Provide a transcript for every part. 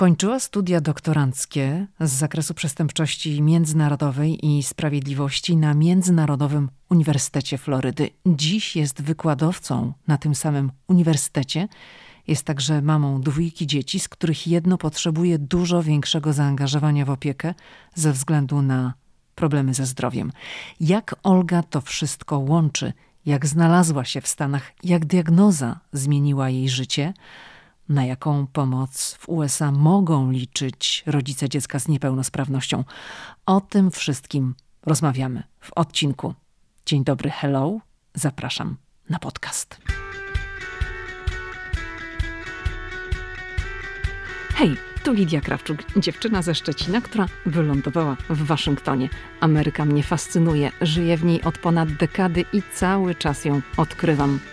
Ukończyła studia doktoranckie z zakresu przestępczości międzynarodowej i sprawiedliwości na Międzynarodowym Uniwersytecie Florydy. Dziś jest wykładowcą na tym samym uniwersytecie. Jest także mamą dwójki dzieci, z których jedno potrzebuje dużo większego zaangażowania w opiekę ze względu na problemy ze zdrowiem. Jak Olga to wszystko łączy? Jak znalazła się w Stanach? Jak diagnoza zmieniła jej życie? Na jaką pomoc w USA mogą liczyć rodzice dziecka z niepełnosprawnością. O tym wszystkim rozmawiamy w odcinku. Dzień dobry, hello. Zapraszam na podcast. Hej, tu Lidia Krawczuk, dziewczyna ze Szczecina, która wylądowała w Waszyngtonie. Ameryka mnie fascynuje, żyję w niej od ponad dekady i cały czas ją odkrywam.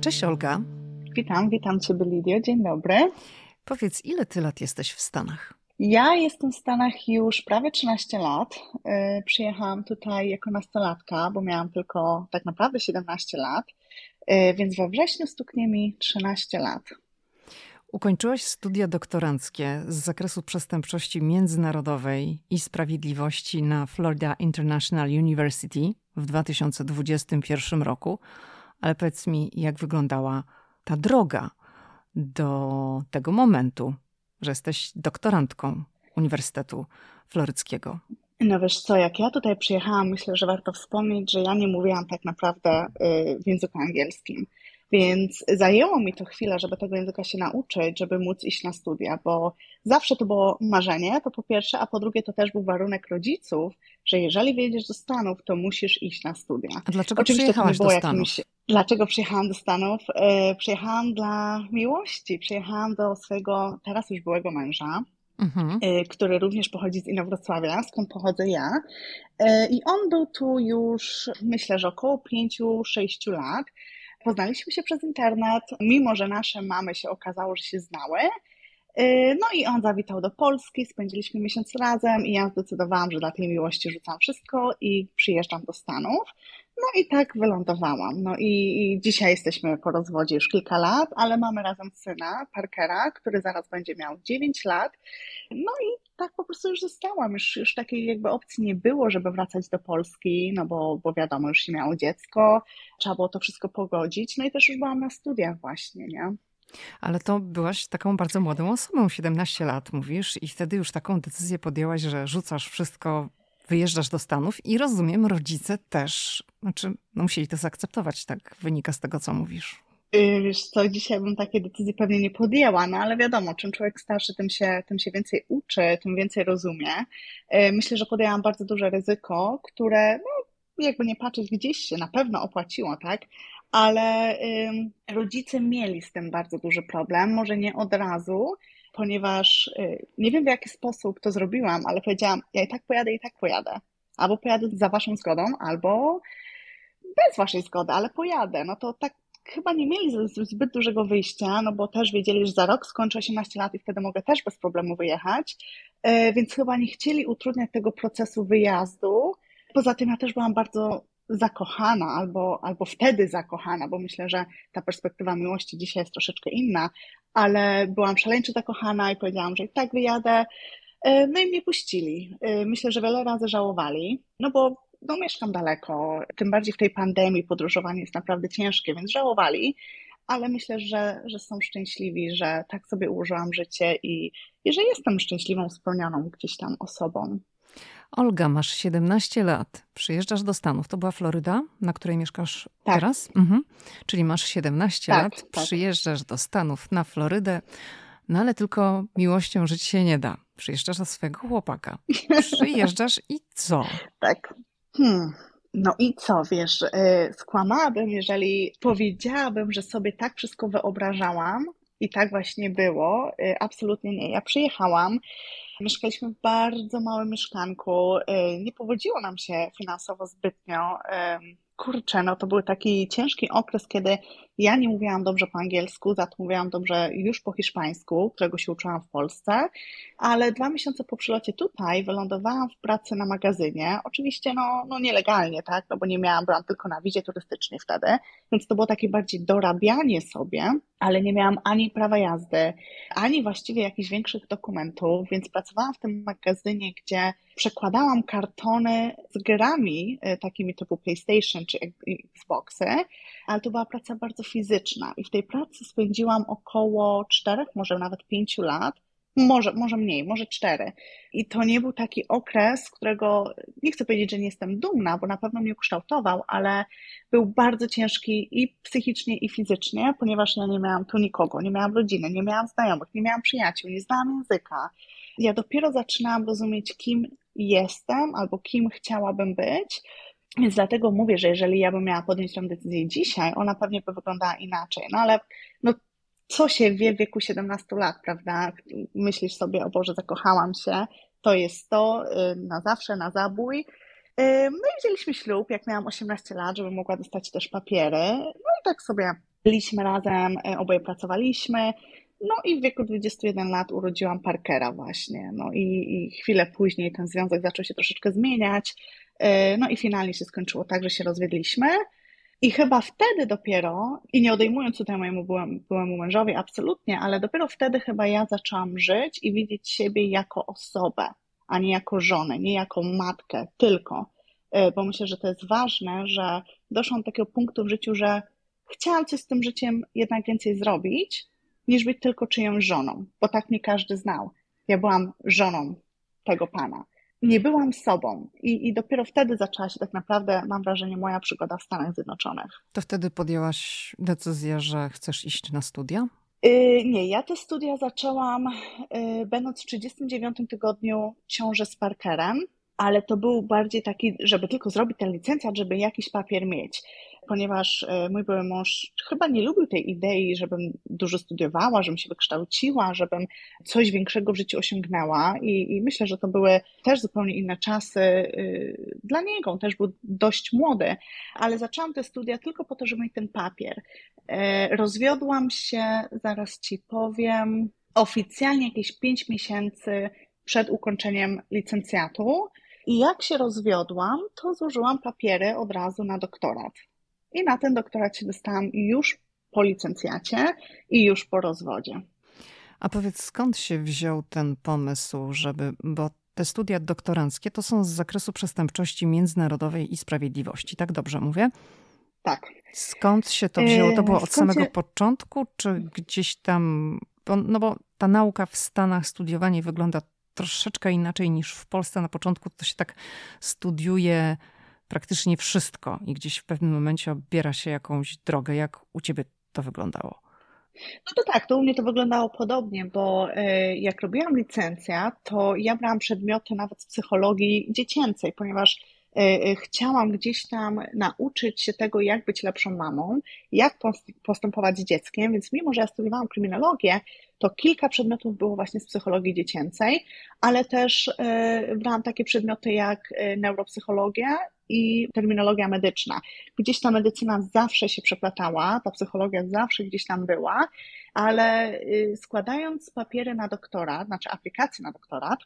Cześć Olga. Witam, witam Ciebie Lidio, dzień dobry. Powiedz, ile Ty lat jesteś w Stanach? Ja jestem w Stanach już prawie 13 lat. Y, przyjechałam tutaj jako nastolatka, bo miałam tylko tak naprawdę 17 lat, y, więc we wrześniu stuknie mi 13 lat. Ukończyłaś studia doktoranckie z zakresu przestępczości międzynarodowej i sprawiedliwości na Florida International University w 2021 roku. Ale powiedz mi, jak wyglądała ta droga do tego momentu, że jesteś doktorantką Uniwersytetu Floryckiego? No wiesz co, jak ja tutaj przyjechałam, myślę, że warto wspomnieć, że ja nie mówiłam tak naprawdę y, w języku angielskim. Więc zajęło mi to chwilę, żeby tego języka się nauczyć, żeby móc iść na studia, bo zawsze to było marzenie, to po pierwsze, a po drugie to też był warunek rodziców, że jeżeli wyjedziesz do Stanów, to musisz iść na studia. A dlaczego Oczywiście przyjechałaś do Stanów? Jakimś... Dlaczego przyjechałam do Stanów? E, przyjechałam dla miłości. Przyjechałam do swojego teraz już byłego męża, mhm. E, który również pochodzi z Inowrocławia, skąd pochodzę ja. E, I on był tu już, myślę, że około 5-6 lat. Poznaliśmy się przez internet, mimo że nasze mamy się okazało, że się znały. No i on zawitał do Polski, spędziliśmy miesiąc razem i ja zdecydowałam, że dla tej miłości rzucam wszystko i przyjeżdżam do Stanów. No i tak wylądowałam. No i, i dzisiaj jesteśmy po rozwodzie już kilka lat, ale mamy razem syna, Parkera, który zaraz będzie miał 9 lat. No i tak po prostu już zostałam. Już, już takiej jakby opcji nie było, żeby wracać do Polski, no bo, bo wiadomo, już się miało dziecko, trzeba było to wszystko pogodzić. No i też już byłam na studiach właśnie, nie? Ale to byłaś taką bardzo młodą osobą, 17 lat mówisz, i wtedy już taką decyzję podjęłaś, że rzucasz wszystko, wyjeżdżasz do Stanów i rozumiem, rodzice też, znaczy, no musieli to zaakceptować, tak wynika z tego, co mówisz. Y, wiesz co, dzisiaj bym takie decyzje pewnie nie podjęła, no ale wiadomo, czym człowiek starszy, tym się, tym się więcej uczy, tym więcej rozumie. Y, myślę, że podjęłam bardzo duże ryzyko, które, no, jakby nie patrzeć, gdzieś się na pewno opłaciło, tak? Ale rodzice mieli z tym bardzo duży problem, może nie od razu, ponieważ y, nie wiem w jaki sposób to zrobiłam, ale powiedziałam, ja i tak pojadę, i tak pojadę. Albo pojadę za waszą zgodą, albo bez waszej zgody, ale pojadę. No to tak chyba nie mieli zbyt dużego wyjścia, no bo też wiedzieli, że za rok skończę 18 lat i wtedy mogę też bez problemu wyjechać, y, więc chyba nie chcieli utrudniać tego procesu wyjazdu. Poza tym ja też byłam bardzo zakochana, albo, albo wtedy zakochana, bo myślę, że ta perspektywa miłości dzisiaj jest troszeczkę inna, ale byłam szaleńczo zakochana i powiedziałam, że i tak wyjadę. E, no i mnie puścili. E, myślę, że wiele razy żałowali, no bo no, mieszkam daleko, tym bardziej w tej pandemii podróżowanie jest naprawdę ciężkie, więc żałowali, ale myślę, że, że są szczęśliwi, że tak sobie ułożyłam życie i, i że jestem szczęśliwą, spełnioną gdzieś tam osobą. Olga, masz 17 lat, przyjeżdżasz do Stanów. To była Floryda, na której mieszkasz tak. teraz? Mhm. Czyli masz 17 tak, lat, tak. przyjeżdżasz do Stanów na Florydę, no ale tylko miłością żyć się nie da. Przyjeżdżasz do swojego chłopaka. Przyjeżdżasz i co? Tak. Hmm. No i co, wiesz, yy, skłamałabym, jeżeli powiedziałabym, że sobie tak wszystko wyobrażałam, I tak właśnie było. Absolutnie nie. Ja przyjechałam, mieszkaliśmy w bardzo małym mieszkanku. Nie powodziło nam się finansowo zbytnio kurczę, no to był taki ciężki okres, kiedy ja nie mówiłam dobrze po angielsku, za to mówiłam dobrze już po hiszpańsku, którego się uczyłam w Polsce, ale dwa miesiące po przylocie tutaj wylądowałam w pracy na magazynie, oczywiście no, no nielegalnie, tak, no bo nie miałam, byłam tylko na wizie turystycznej wtedy, więc to było takie bardziej dorabianie sobie, ale nie miałam ani prawa jazdy, ani właściwie jakichś większych dokumentów, więc pracowałam w tym magazynie, gdzie przekładałam kartony z grami y, takimi typu PlayStation czy Xboxy, ale to była praca bardzo fizyczna i w tej pracy spędziłam około czterech, może nawet pięciu lat, może, może mniej, może cztery. I to nie był taki okres, którego nie chcę powiedzieć, że nie jestem dumna, bo na pewno mnie ukształtował, ale był bardzo ciężki i psychicznie, i fizycznie, ponieważ ja nie miałam tu nikogo, nie miałam rodziny, nie miałam znajomych, nie miałam przyjaciół, nie znałam języka. Ja dopiero zaczynałam rozumieć, kim jestem albo kim chciałabym być. Więc dlatego mówię, że jeżeli ja bym miała podjąć tę decyzję dzisiaj, ona pewnie by wyglądała inaczej. No ale no, co się wie w wieku 17 lat, prawda? Myślisz sobie, o Boże, zakochałam się, to jest to, y, na zawsze, na zabój. Y, no i wzięliśmy ślub, jak miałam 18 lat, żeby mogła dostać też papiery. No i tak sobie byliśmy razem, y, oboje pracowaliśmy. No i w wieku 21 lat urodziłam Parkera właśnie. No i, i chwilę później ten związek zaczął się troszeczkę zmieniać. No i finalnie się skończyło tak, że się rozwiedliśmy. I chyba wtedy dopiero, i nie odejmując tutaj mojemu byłemu mężowi, absolutnie, ale dopiero wtedy chyba ja zaczęłam żyć i widzieć siebie jako osobę, a nie jako żonę, nie jako matkę, tylko. E, bo myślę, że to jest ważne, że doszłam do takiego punktu w życiu, że chciałam coś z tym życiem jednak więcej zrobić, niż być tylko czyjąś żoną, bo tak mnie każdy znał. Ja byłam żoną tego pana nie byłam sobą I, i dopiero wtedy zaczęła się tak naprawdę, mam wrażenie, moja przygoda w Stanach Zjednoczonych. To wtedy podjęłaś decyzję, że chcesz iść na studia? Yy, nie, ja te studia zaczęłam yy, będąc w 39 tygodniu ciąży z Parkerem, ale to był bardziej taki, żeby tylko zrobić ten licencjat, żeby jakiś papier mieć ponieważ e, mój były mąż chyba nie lubił tej idei, żebym dużo studiowała, żebym się wykształciła, żebym coś większego w życiu osiągnęła i, i myślę, że to były też zupełnie inne czasy y, dla niego. On też był dość młody, ale zaczęłam te studia tylko po to, żeby mieć ten papier. E, rozwiodłam się, zaraz ci powiem, oficjalnie jakieś 5 miesięcy przed ukończeniem licencjatu. I jak się rozwiodłam, to złożyłam papiery od razu na doktorat. I na ten doktorat się dostałam już po licencjacie i już po rozwodzie. A powiedz, skąd się wziął ten pomysł, żeby, bo te studia doktoranckie to są z zakresu przestępczości międzynarodowej i sprawiedliwości, tak dobrze mówię? Tak. Skąd się to wzięło? To było od Skąd samego się... początku, czy gdzieś tam, no bo ta nauka w Stanach, studiowanie wygląda troszeczkę inaczej niż w Polsce. Na początku to się tak studiuje praktycznie wszystko i gdzieś w pewnym momencie obiera się jakąś drogę. Jak u ciebie to wyglądało? No to tak, to u mnie to wyglądało podobnie, bo e, jak robiłam licencję, to ja brałam przedmioty nawet z psychologii dziecięcej, ponieważ e, e, chciałam gdzieś tam nauczyć się tego, jak być lepszą mamą, jak postępować z dzieckiem, więc mimo, że ja studiowałam kryminologię, to kilka przedmiotów było właśnie z psychologii dziecięcej, ale też brałam takie przedmioty jak neuropsychologia i terminologia medyczna. Gdzieś ta medycyna zawsze się przeplatała, ta psychologia zawsze gdzieś tam była, ale y, składając papiery na doktorat, znaczy aplikacje na doktorat,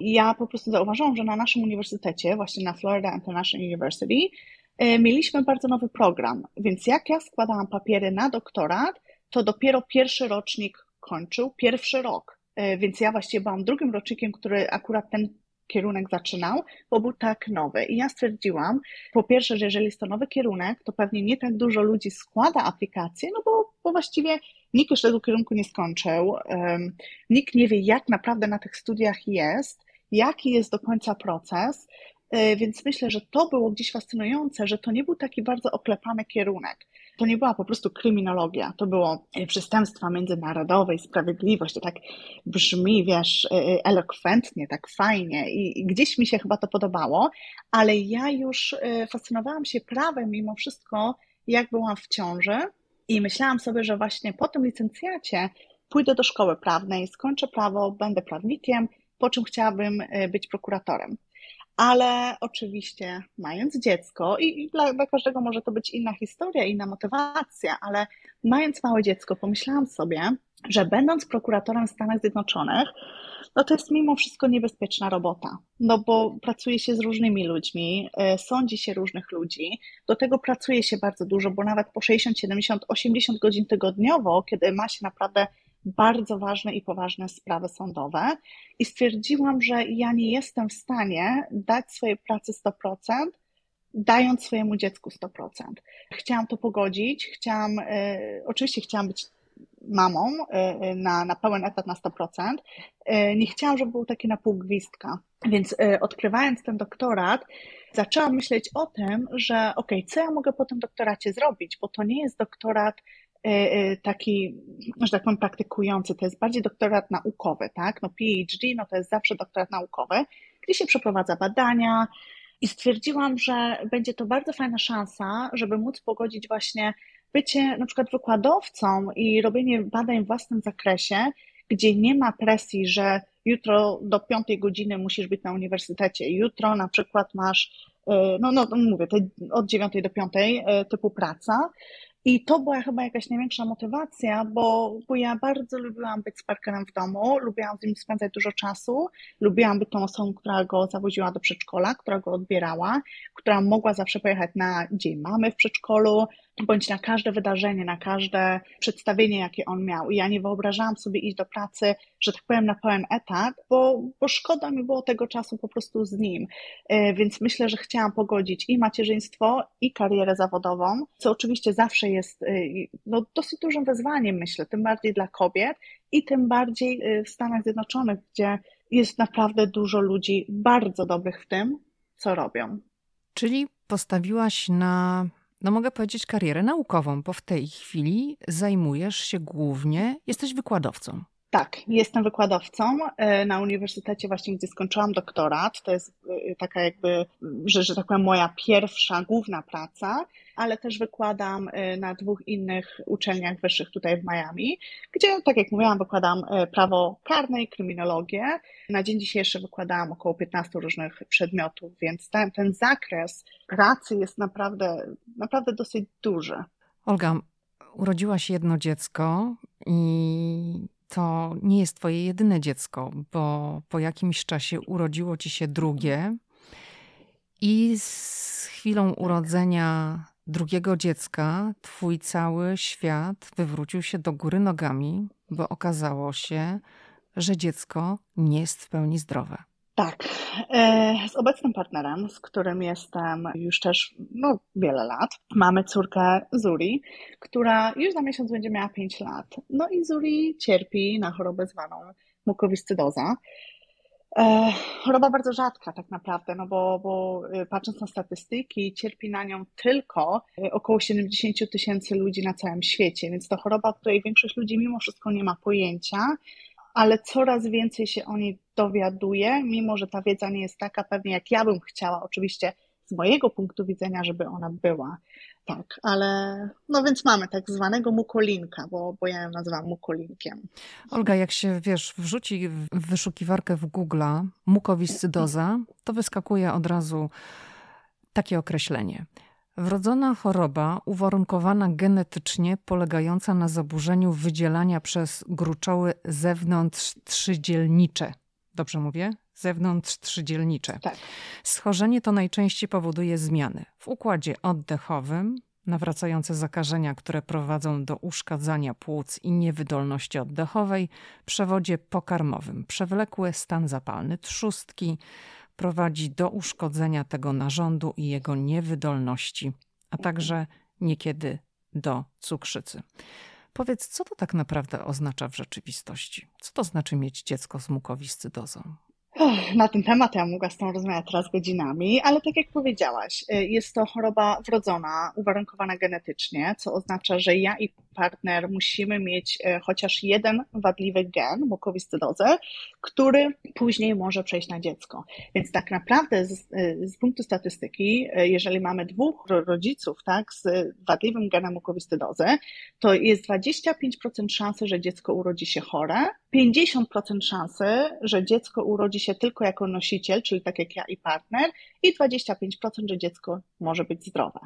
ja po prostu zauważyłam, że na naszym uniwersytecie, właśnie na Florida International University, y, mieliśmy bardzo nowy program, więc jak ja składałam papiery na doktorat, to dopiero pierwszy rocznik kończył pierwszy rok. Y, więc ja właściwie byłam drugim rocznikiem, który akurat ten kierunek zaczynał, bo był tak nowy. I ja stwierdziłam, po pierwsze, że jeżeli jest to nowy kierunek, to pewnie nie tak dużo ludzi składa aplikację, no bo, bo właściwie nikt już tego kierunku nie skończył, um, nikt nie wie, jak naprawdę na tych studiach jest, jaki jest do końca proces. E, więc myślę, że to było gdzieś fascynujące, że to nie był taki bardzo oklepany kierunek to nie była po prostu kryminologia, to było e, przestępstwa międzynarodowe i sprawiedliwość. To tak brzmi, wiesz, e, e, elokwentnie, tak fajnie i gdzieś mi się chyba to podobało, ale ja już fascynowałam się prawem mimo wszystko, jak byłam w ciąży I myślałam sobie, że właśnie po tym licencjacie pójdę do szkoły prawnej, skończę prawo, będę prawnikiem, po czym chciałabym być prokuratorem. Ale oczywiście, mając dziecko, i dla, dla, każdego może to być inna historia, inna motywacja, ale mając małe dziecko, pomyślałam sobie, że będąc prokuratorem w Stanach Zjednoczonych, no to jest mimo wszystko niebezpieczna robota, no bo pracuje się z różnymi ludźmi, e, sądzi się różnych ludzi, do tego pracuje się bardzo dużo, bo nawet po 60, 70, 80 godzin tygodniowo, kiedy ma się naprawdę bardzo ważne i poważne sprawy sądowe i stwierdziłam, że ja nie jestem w stanie dać swojej pracy 100%, dając swojemu dziecku 100%. Chciałam to pogodzić, chciałam, y, oczywiście chciałam być mamą y, na, na pełen etat na 100%. Y, nie chciałam, żeby był taki na pół gwizdka. Więc odkrywając ten doktorat, zaczęłam myśleć o tym, że ok, co ja mogę po tym doktoracie zrobić, bo to nie jest doktorat taki, że tak powiem, praktykujący, to jest bardziej doktorat naukowy, tak? No PhD, no to jest zawsze doktorat naukowy, gdzie się przeprowadza badania. I stwierdziłam, że będzie to bardzo fajna szansa, żeby móc pogodzić właśnie bycie na przykład wykładowcą i robienie badań w własnym zakresie, gdzie nie ma presji, że jutro do piątej godziny musisz być na uniwersytecie, jutro na przykład masz, e, no, no mówię, od dziewiątej do piątej e, typu praca, i to była chyba jakaś największa motywacja, bo, bo ja bardzo lubiłam być z Parkerem w domu, lubiłam z nim spędzać dużo czasu, lubiłam być tą osobą, która go zawoziła do przedszkola, która go odbierała, która mogła zawsze pojechać na dzień mamy w przedszkolu, bądź na każde wydarzenie, na każde przedstawienie, jakie on miał. I ja nie wyobrażałam sobie iść do pracy, że tak powiem, na pełen etat, bo, bo szkoda mi było tego czasu po prostu z nim. E, więc myślę, że chciałam pogodzić i macierzyństwo, i karierę zawodową, co oczywiście zawsze jest e, no, dosyć dużym wyzwaniem, myślę, tym bardziej dla kobiet i tym bardziej e, w Stanach Zjednoczonych, gdzie jest naprawdę dużo ludzi bardzo dobrych w tym, co robią. Czyli postawiłaś na no mogę powiedzieć, karierę naukową, bo w tej chwili zajmujesz się głównie, jesteś wykładowcą. Tak, jestem wykładowcą e, na uniwersytecie właśnie, gdzie skończyłam doktorat. To jest e, taka jakby, że, że tak powiem, moja pierwsza, główna praca, ale też wykładam e, na dwóch innych uczelniach wyższych tutaj w Miami, gdzie, tak jak mówiłam, wykładam prawo karne i kryminologię. Na dzień dzisiejszy wykładałam około 15 różnych przedmiotów, więc ten, ten zakres pracy jest naprawdę, naprawdę dosyć duży. Olga, urodziłaś jedno dziecko i to nie jest twoje jedyne dziecko, bo po jakimś czasie urodziło ci się drugie i z chwilą urodzenia drugiego dziecka twój cały świat wywrócił się do góry nogami, bo okazało się, że dziecko nie jest w pełni zdrowe. Tak. E, z obecnym partnerem, z którym jestem już też no, wiele lat, mamy córkę Zuri, która już za miesiąc będzie miała 5 lat. No i Zuri cierpi na chorobę zwaną mukowiscydoza. E, choroba bardzo rzadka tak naprawdę, no bo, bo e, patrząc na statystyki, cierpi na nią tylko około 70 tysięcy ludzi na całym świecie, więc to choroba, o której większość ludzi mimo wszystko nie ma pojęcia ale coraz więcej się o niej dowiaduje, mimo że ta wiedza nie jest taka pewnie, jak ja bym chciała, oczywiście z mojego punktu widzenia, żeby ona była. Tak, ale no więc mamy tak zwanego mukolinka, bo, bo ja ją nazywam mukolinkiem. Olga, jak się wiesz, wrzuci w wyszukiwarkę w Google mukowiscydoza, to wyskakuje od razu takie określenie. Wrodzona choroba uwarunkowana genetycznie, polegająca na zaburzeniu wydzielania przez gruczoły zewnątrz trzydzielnicze. Dobrze mówię? Zewnątrz trzydzielnicze. Tak. Schorzenie to najczęściej powoduje zmiany w układzie oddechowym, nawracające zakażenia, które prowadzą do uszkadzania płuc i niewydolności oddechowej, przewodzie pokarmowym, przewlekły stan zapalny trzustki, prowadzi do uszkodzenia tego narządu i jego niewydolności, a także niekiedy do cukrzycy. Powiedz, co to tak naprawdę oznacza w rzeczywistości? Co to znaczy mieć dziecko z mukowiscydozą? Na ten temat ja mogę z tą rozmawiać teraz godzinami, ale tak jak powiedziałaś, y, jest to choroba wrodzona, uwarunkowana genetycznie, co oznacza, że ja i partner musimy mieć e, chociaż jeden wadliwy gen, mukowiscydozę, który później może przejść na dziecko. Więc tak naprawdę z, z punktu statystyki, jeżeli mamy dwóch rodziców tak, z wadliwym genem mukowiscydozy, to jest 25% szansy, że dziecko urodzi się chore, 50% szansy, że dziecko urodzi się tylko jako nosiciel, czyli tak jak ja i partner, i 25%, że dziecko może być zdrowe.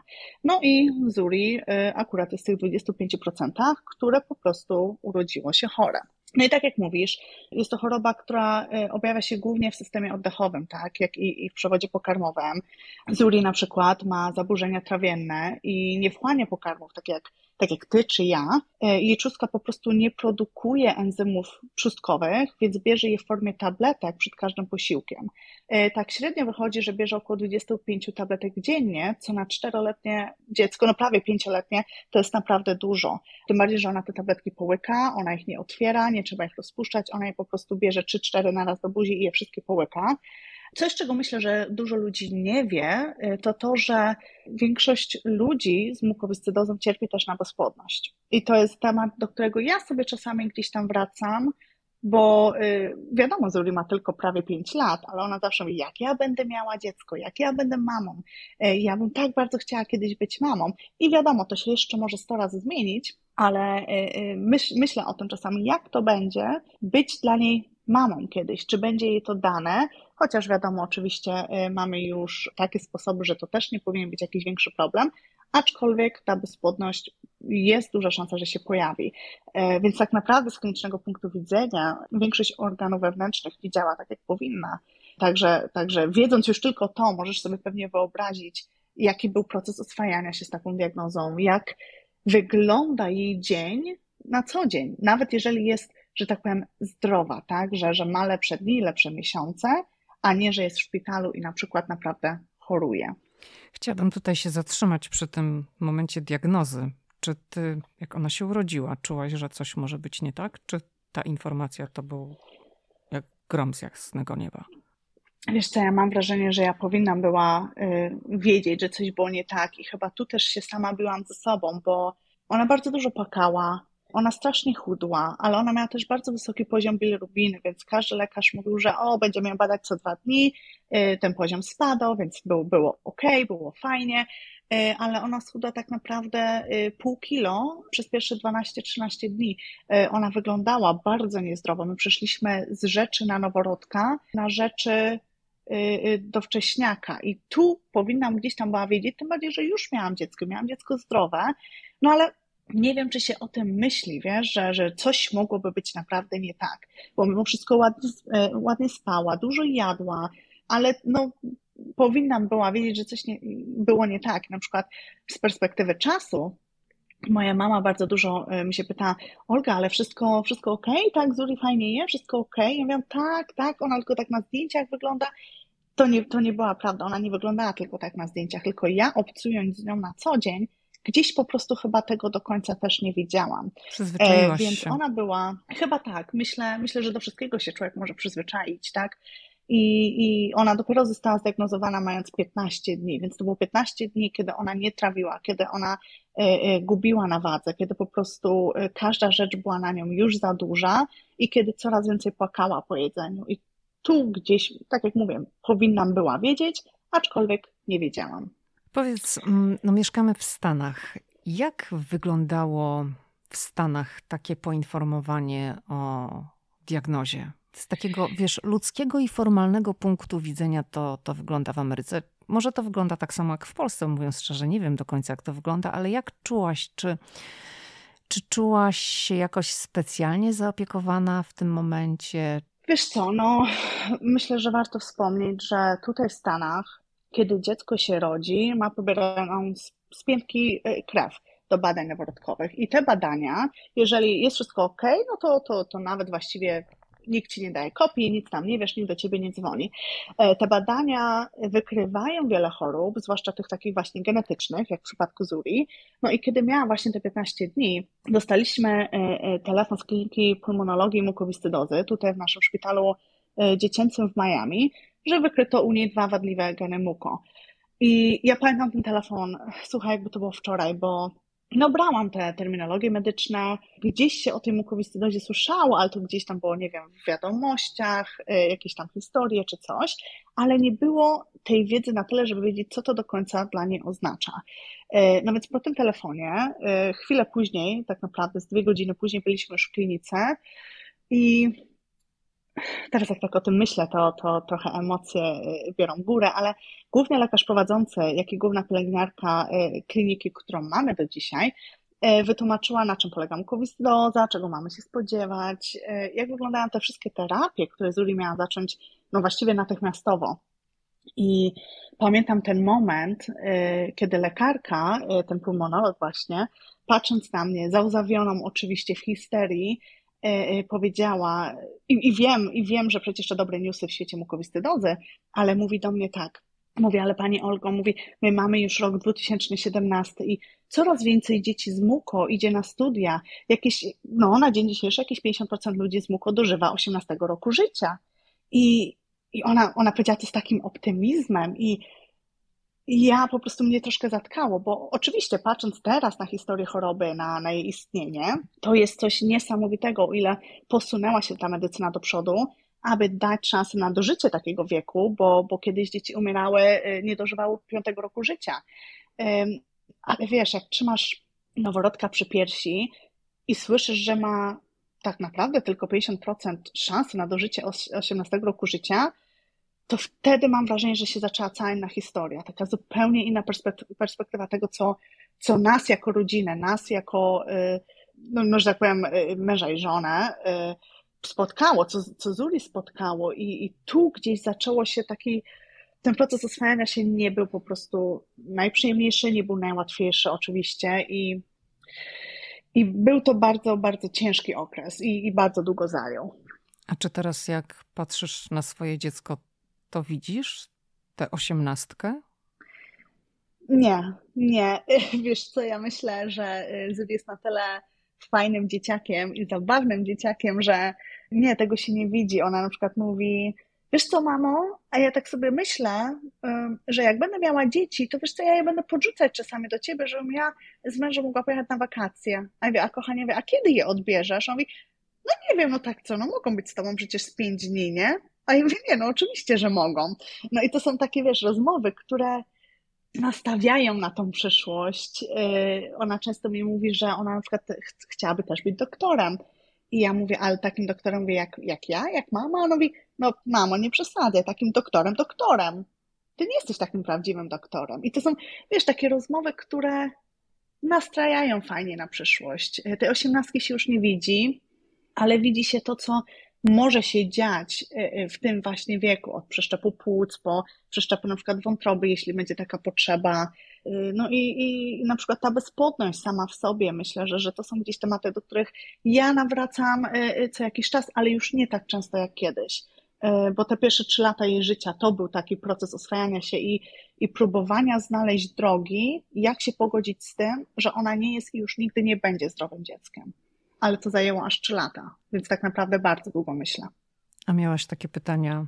No i Zuri y, akurat jest w tych 25%, które po prostu urodziło się chore. No i tak jak mówisz, jest to choroba, która y, objawia się głównie w systemie oddechowym, tak, jak i, i w przewodzie pokarmowym. Zuri na przykład ma zaburzenia trawienne i nie wchłania pokarmów, tak jak tak jak ty czy ja, e, jej po prostu nie produkuje enzymów trzustkowych, więc bierze je w formie tabletek przed każdym posiłkiem. E, tak średnio wychodzi, że bierze około 25 tabletek dziennie, co na czteroletnie dziecko, no prawie pięcioletnie, to jest naprawdę dużo. Tym bardziej, że ona te tabletki połyka, ona ich nie otwiera, nie trzeba ich rozpuszczać, ona je po prostu bierze 3-4 na raz do buzi i je wszystkie połyka. Coś, czego myślę, że dużo ludzi nie wie, y, to to, że większość ludzi z mukowiscydozą cierpi też na bezpłodność. I to jest temat, do którego ja sobie czasami gdzieś tam wracam, bo y, wiadomo, Zuri ma tylko prawie 5 lat, ale ona zawsze mówi, jak ja będę miała dziecko, jak ja będę mamą, y, ja bym tak bardzo chciała kiedyś być mamą. I wiadomo, to się jeszcze może 100 razy zmienić, ale myśl, myślę o tym czasami, jak to będzie być dla niej mamą kiedyś, czy będzie jej to dane, chociaż wiadomo, oczywiście y, mamy już takie sposoby, że to też nie powinien być jakiś większy problem, aczkolwiek ta bezpłodność jest duża szansa, że się pojawi. E, więc tak naprawdę z klinicznego punktu widzenia większość organów wewnętrznych nie działa tak, jak powinna. Także, także wiedząc już tylko to, możesz sobie pewnie wyobrazić, jaki był proces oswajania się z taką diagnozą, jak wygląda jej dzień na co dzień. Nawet jeżeli jest że tak powiem, zdrowa, tak? Że, że ma lepsze dni, lepsze miesiące, a nie, że jest w szpitalu i na przykład naprawdę choruje. Chciałabym tutaj się zatrzymać przy tym momencie diagnozy. Czy ty, jak ona się urodziła, czułaś, że coś może być nie tak? Czy ta informacja to był jak grom z jasnego nieba? Wiesz co, ja mam wrażenie, że ja powinnam była y, wiedzieć, że coś było nie tak i chyba tu też się sama byłam ze sobą, bo ona bardzo dużo płakała, ona strasznie chudła, ale ona miała też bardzo wysoki poziom bilirubiny, więc każdy lekarz mówił, że o, będziemy ją badać co dwa dni, y, ten poziom spadał, więc było, było ok, było fajnie, y, ale ona schudła tak naprawdę y, pół kilo przez pierwsze 12-13 dni. Ona wyglądała bardzo niezdrowo. My przeszliśmy z rzeczy na noworodka na rzeczy do wcześniaka i tu powinnam gdzieś tam była wiedzieć, tym bardziej, że już miałam dziecko, miałam dziecko zdrowe, no ale nie wiem, czy się o tym myśli, wiesz, że, że coś mogłoby być naprawdę nie tak, bo mimo wszystko ładnie, e, ładnie spała, dużo jadła, ale no, powinnam była wiedzieć, że coś nie, było nie tak. Na przykład z perspektywy czasu, moja mama bardzo dużo e, mi się pyta, Olga, ale wszystko, wszystko ok? Tak, Zuri fajnie je? Wszystko ok? Ja mówię, tak, tak, ona tylko tak na zdjęciach wygląda. To nie, to nie była prawda, ona nie wyglądała tylko tak na zdjęciach, tylko ja obcując z nią na co dzień, gdzieś po prostu chyba tego do końca też nie wiedziałam. Przyzwyczaiłaś e, Więc się. ona była, chyba tak, myślę, myślę, że do wszystkiego się człowiek może przyzwyczaić, tak? I, I ona dopiero została zdiagnozowana mając 15 dni, więc to było 15 dni, kiedy ona nie trawiła, kiedy ona e, e, gubiła na wadze, kiedy po prostu e, każda rzecz była na nią już za duża i kiedy coraz więcej płakała po jedzeniu. I tu gdzieś, tak jak mówię, powinnam była wiedzieć, aczkolwiek nie wiedziałam. Powiedz, mm, no mieszkamy w Stanach. Jak wyglądało w Stanach takie poinformowanie o diagnozie? Z takiego, wiesz, ludzkiego i formalnego punktu widzenia to, to wygląda w Ameryce. Może to wygląda tak samo jak w Polsce, mówiąc szczerze, nie wiem do końca jak to wygląda, ale jak czułaś, czy, czy czułaś się jakoś specjalnie zaopiekowana w tym momencie? Wiesz co, no myślę, że warto wspomnieć, że tutaj w Stanach kiedy dziecko się rodzi, ma pobieraną z piętki e, krew do badań noworodkowych. I te badania, jeżeli jest wszystko ok, no to, to, to nawet właściwie nikt ci nie daje kopii, nic tam nie wiesz, nikt do ciebie nie dzwoni. E, te badania wykrywają wiele chorób, zwłaszcza tych takich właśnie genetycznych, jak w przypadku Zuri. No i kiedy miała właśnie te 15 dni, dostaliśmy e, telefon z kliniki pulmonologii i mukowiscydozy, tutaj w naszym szpitalu dziecięcym w Miami, że wykryto u niej dwa wadliwe geny muko. I ja pamiętam ten telefon, słuchaj, jakby to było wczoraj, bo no brałam te terminologie medyczne, gdzieś się o tej mukowiscydozie słyszało, ale to gdzieś tam było, nie wiem, w wiadomościach, y, jakieś tam historie czy coś, ale nie było tej wiedzy na tyle, żeby wiedzieć, co to do końca dla niej oznacza. Y, no więc po tym telefonie, y, chwilę później, tak naprawdę z dwie godziny później byliśmy już w klinice i teraz jak tak o tym myślę, to, to trochę emocje y, biorą górę, ale główny lekarz prowadzący, jak i główna pielęgniarka y, kliniki, którą mamy do dzisiaj, y, wytłumaczyła, na czym polega mukowiscydoza, czego mamy się spodziewać, jak wyglądają te wszystkie terapie, które Zuli miała zacząć no właściwie natychmiastowo. I pamiętam ten moment, kiedy lekarka, ten pulmonolog właśnie, patrząc na mnie, załzawioną oczywiście w histerii, powiedziała, i, i, wiem, i wiem, że przecież to dobre newsy w świecie mukowiscydozy, ale mówi do mnie tak, Mówi, ale pani Olgo, mówi, my mamy już rok 2017 i coraz więcej dzieci z MUKO idzie na studia. Jakieś, no na dzień dzisiejszy jakieś 50% ludzi z MUKO dożywa 18 roku życia. I, i ona, ona powiedziała to z takim optymizmem i ja po prostu mnie troszkę zatkało, bo oczywiście patrząc teraz na historię choroby, na, na jej istnienie, to jest coś niesamowitego, o ile posunęła się ta medycyna do przodu, aby dać szansę na dożycie takiego wieku, bo, bo kiedyś dzieci umierały, y, nie dożywały piątego roku życia. Ale wiesz, jak trzymasz noworodka przy piersi i słyszysz, że ma tak naprawdę tylko 50% szansy na dożycie 18 roku życia, to wtedy mam wrażenie, że się zaczęła cała inna historia, taka zupełnie inna perspektywa tego, co, co nas jako rodzinę, nas jako, y, no, no że tak powiem, y, męża i żonę y, spotkało, co, co Zuli spotkało i, i tu gdzieś zaczęło się taki, ten proces oswajania się nie był po prostu najprzyjemniejszy, nie był najłatwiejszy oczywiście i, i był to bardzo, bardzo ciężki okres i, i bardzo długo zajął. A czy teraz jak patrzysz na swoje dziecko, to widzisz? Tę osiemnastkę? Nie, nie. Wiesz co, ja myślę, że y, Zyd jest na tyle fajnym dzieciakiem i zabawnym dzieciakiem, że nie, tego się nie widzi. Ona na przykład mówi, wiesz co, mamo, a ja tak sobie myślę, że jak będę miała dzieci, to wiesz co, ja je będę podrzucać czasami do ciebie, żebym ja z mężem mogła pojechać na wakacje. A ja a kochanie, a kiedy je odbierzesz? On mówi, no nie wiem, no tak co, no mogą być z tobą przecież z pięć dni, nie? A ja mówię, nie, no oczywiście, że mogą. No i to są takie, wiesz, rozmowy, które nastawiają na tą przyszłość. Y, ona często mi mówi, że ona na przykład ch chciałaby też być doktorem. I ja mówię, ale takim doktorem mówię, jak, jak ja, jak mama? Ona mówi, no mamo, nie przesadzaj, takim doktorem, doktorem. Ty nie jesteś takim prawdziwym doktorem. I to są, wiesz, takie rozmowy, które nastrajają fajnie na przyszłość. Tej osiemnastki się już nie widzi, ale widzi się to, co może się dziać e, e, w tym właśnie wieku, od przeszczepu płuc po przeszczepu na przykład wątroby, jeśli będzie taka potrzeba. E, no i, i na przykład ta bezpłodność sama w sobie, myślę, że, że to są gdzieś tematy, do których ja nawracam co jakiś czas, ale już nie tak często jak kiedyś. Bo te pierwsze trzy lata jej życia to był taki proces oswajania się i, i próbowania znaleźć drogi, jak się pogodzić z tym, że ona nie jest i już nigdy nie będzie zdrowym dzieckiem ale to zajęło aż 3 lata, więc tak naprawdę bardzo długo myślę. A miałaś takie pytania,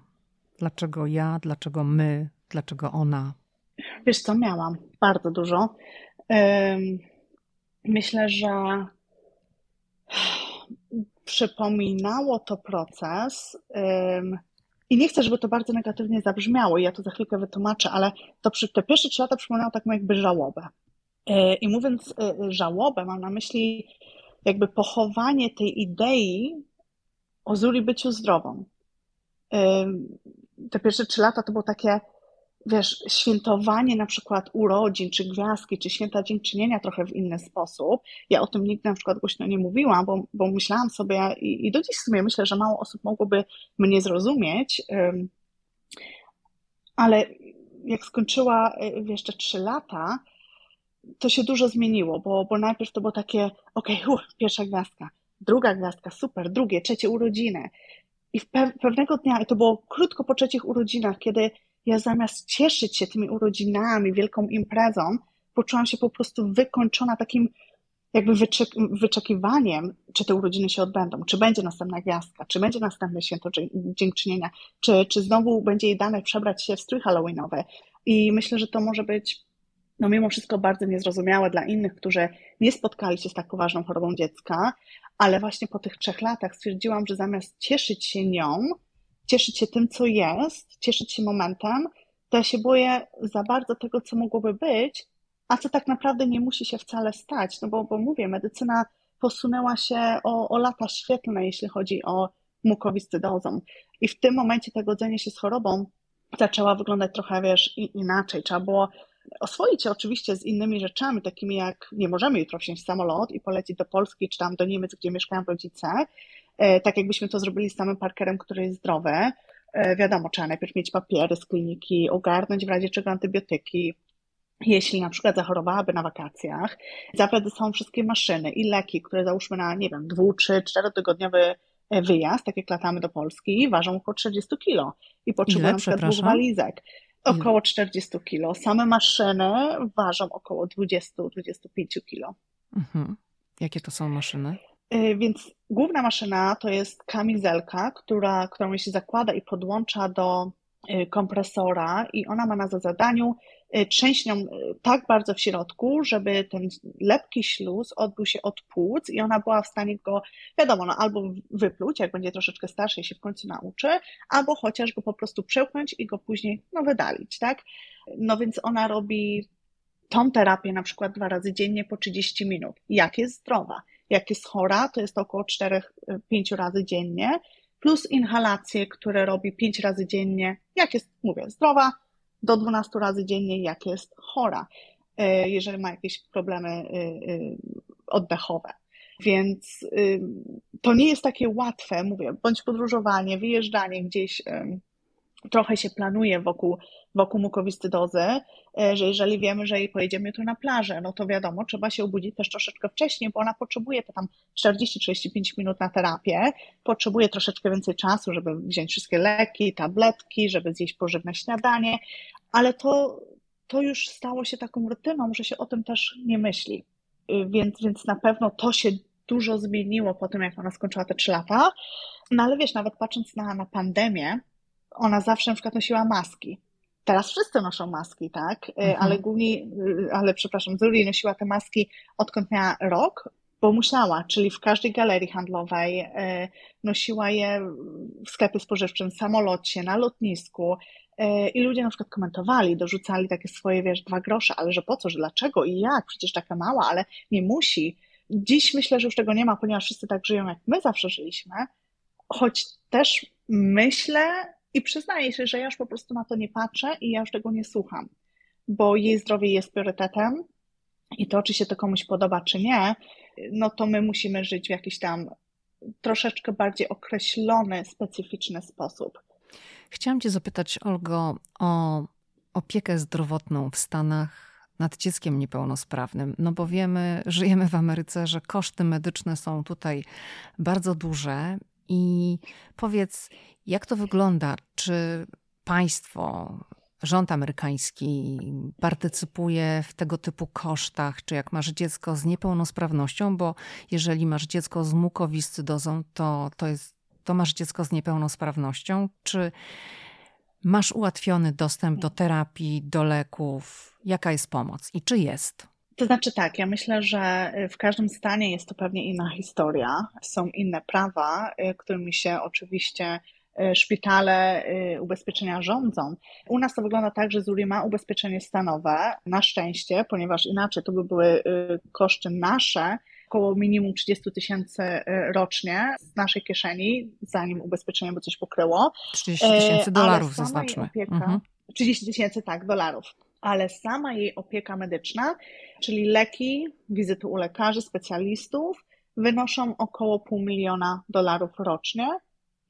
dlaczego ja, dlaczego my, dlaczego ona? Wiesz co, miałam bardzo dużo. Myślę, że przypominało to proces. I nie chcę, żeby to bardzo negatywnie zabrzmiało, ja to za chwilkę wytłumaczę, ale to przy te pierwsze trzy lata przypominało taką jakby żałobę. E, I mówiąc e, żałobę, mam na myśli jakby pochowanie tej idei o Zuli byciu zdrową. Te pierwsze trzy lata to było takie, wiesz, świętowanie na przykład urodzin, czy gwiazdki, czy święta dziękczynienia trochę w inny sposób. Ja o tym nigdy na przykład głośno nie mówiłam, bo, bo myślałam sobie i, i do dziś w sumie myślę, że mało osób mogłoby mnie zrozumieć, ale jak skończyła wiesz, te trzy lata, to się dużo zmieniło, bo, bo najpierw to było takie, okej, okay, pierwsza gwiazdka, druga gwiazdka, super, drugie, trzecie urodziny. I pewnego dnia, i to było krótko po trzecich urodzinach, kiedy ja zamiast cieszyć się tymi urodzinami, wielką imprezą, poczułam się po prostu wykończona takim jakby wyczek wyczekiwaniem, czy te urodziny się odbędą, czy będzie następna gwiazdka, czy będzie następne święto dziękczynienia, czy, czy znowu będzie jej dane przebrać się w strój halloweenowy. I myślę, że to może być no mimo wszystko bardzo niezrozumiałe dla innych, którzy nie spotkali się z tak poważną chorobą dziecka, ale właśnie po tych trzech latach stwierdziłam, że zamiast cieszyć się nią, cieszyć się tym, co jest, cieszyć się momentem, to ja się boję za bardzo tego, co mogłoby być, a co tak naprawdę nie musi się wcale stać. No bo, bo mówię, medycyna posunęła się o, o lata świetlne, jeśli chodzi o mukowiscydozę. I w tym momencie to godzenie się z chorobą zaczęła wyglądać trochę, wiesz, inaczej. Trzeba było oswoić się oczywiście z innymi rzeczami, takimi jak nie możemy jutro wsiąść w samolot i polecieć do Polski czy tam do Niemiec, gdzie mieszkają rodzice, e, tak jakbyśmy to zrobili z samym Parkerem, który jest zdrowy. E, wiadomo, trzeba najpierw mieć papiery z kliniki, ogarnąć w razie czego antybiotyki, jeśli na przykład zachorowałaby na wakacjach, zapewne są wszystkie maszyny i leki, które załóżmy na, nie wiem, dwu, trzy, czterotygodniowy e, wyjazd, tak jak latamy do Polski, ważą około 40 kilo i potrzebują na przykład dwóch walizek. Około 40 kilo. Same maszyny ważą około 20-25 kilo. Mhm. Jakie to są maszyny? E, więc główna maszyna to jest kamizelka, która, którą się zakłada i podłącza do e, kompresora i ona ma na zadaniu Y, trzęść nią y, tak bardzo w środku, żeby ten lepki śluz odbył się od płuc i ona była w stanie go, wiadomo, no, albo wypluć, jak będzie troszeczkę starszy i się w końcu nauczy, albo chociaż go po prostu przełknąć i go później no, wydalić, tak? No więc ona robi tą terapię na przykład dwa razy dziennie po 30 minut. Jak jest zdrowa? Jak jest chora, to jest około 4-5 y, razy dziennie, plus inhalacje, które robi 5 razy dziennie. Jak jest, mówię, zdrowa, do 12 razy dziennie, jak jest chora, e, jeżeli ma jakieś problemy e, e, oddechowe. Więc to nie jest takie łatwe, mówię, bądź podróżowanie, wyjeżdżanie gdzieś, trochę się planuje wokół, wokół mukowiscydozy, że jeżeli wiemy, że jej pojedziemy tu na plażę, no to wiadomo, trzeba się obudzić też troszeczkę wcześniej, bo ona potrzebuje to tam 40-35 minut na terapię, potrzebuje troszeczkę więcej czasu, żeby wziąć wszystkie leki, tabletki, żeby zjeść pożywne śniadanie, ale to, to już stało się taką rutyną, że się o tym też nie myśli. Y, więc, więc na pewno to się dużo zmieniło po tym, jak ona skończyła te trzy lata. No ale wiesz, nawet patrząc na, na pandemię, ona zawsze na przykład nosiła maski. Teraz wszyscy noszą maski, tak? Y, mhm. Ale głównie, y, ale przepraszam, Zuri nosiła te maski odkąd miała rok, bo musiała, czyli w każdej galerii handlowej nosiła je w sklepie spożywczym, w samolocie, na lotnisku, E, I ludzie na przykład komentowali, dorzucali takie swoje, wiesz, dwa grosze, ale że po co, że dlaczego i jak, przecież taka mała, ale nie musi. Dziś myślę, że już tego nie ma, ponieważ wszyscy tak żyją, jak my zawsze żyliśmy, choć też myślę i przyznaję się, że ja już po prostu na to nie patrzę i ja już tego nie słucham, bo jej zdrowie jest priorytetem i to, czy się to komuś podoba, czy nie, no to my musimy żyć w jakiś tam troszeczkę bardziej określony, specyficzny sposób. Chciałam Cię zapytać, Olgo, o opiekę zdrowotną w Stanach nad dzieckiem niepełnosprawnym. No bo wiemy, żyjemy w Ameryce, że koszty medyczne są tutaj bardzo duże. I powiedz, jak to wygląda? Czy państwo, rząd amerykański partycypuje w tego typu kosztach, czy jak masz dziecko z niepełnosprawnością, bo jeżeli masz dziecko z mukowiscydozą, to to jest to masz dziecko z niepełnosprawnością, czy masz ułatwiony dostęp do terapii, do leków? Jaka jest pomoc i czy jest? To znaczy tak, ja myślę, że w każdym stanie jest to pewnie inna historia. Są inne prawa, y, którymi się oczywiście y, szpitale, y, ubezpieczenia rządzą. U nas to wygląda tak, że Zuri ma ubezpieczenie stanowe, na szczęście, ponieważ inaczej to by były koszty nasze, około minimum 30 tysięcy e, rocznie z naszej kieszeni, zanim ubezpieczenie by coś pokryło. 30 tysięcy dolarów zaznaczmy. Opieka, mhm. 30 tysięcy, tak, dolarów. Ale sama jej opieka medyczna, czyli leki, wizyty u lekarzy, specjalistów, wynoszą około pół miliona dolarów rocznie,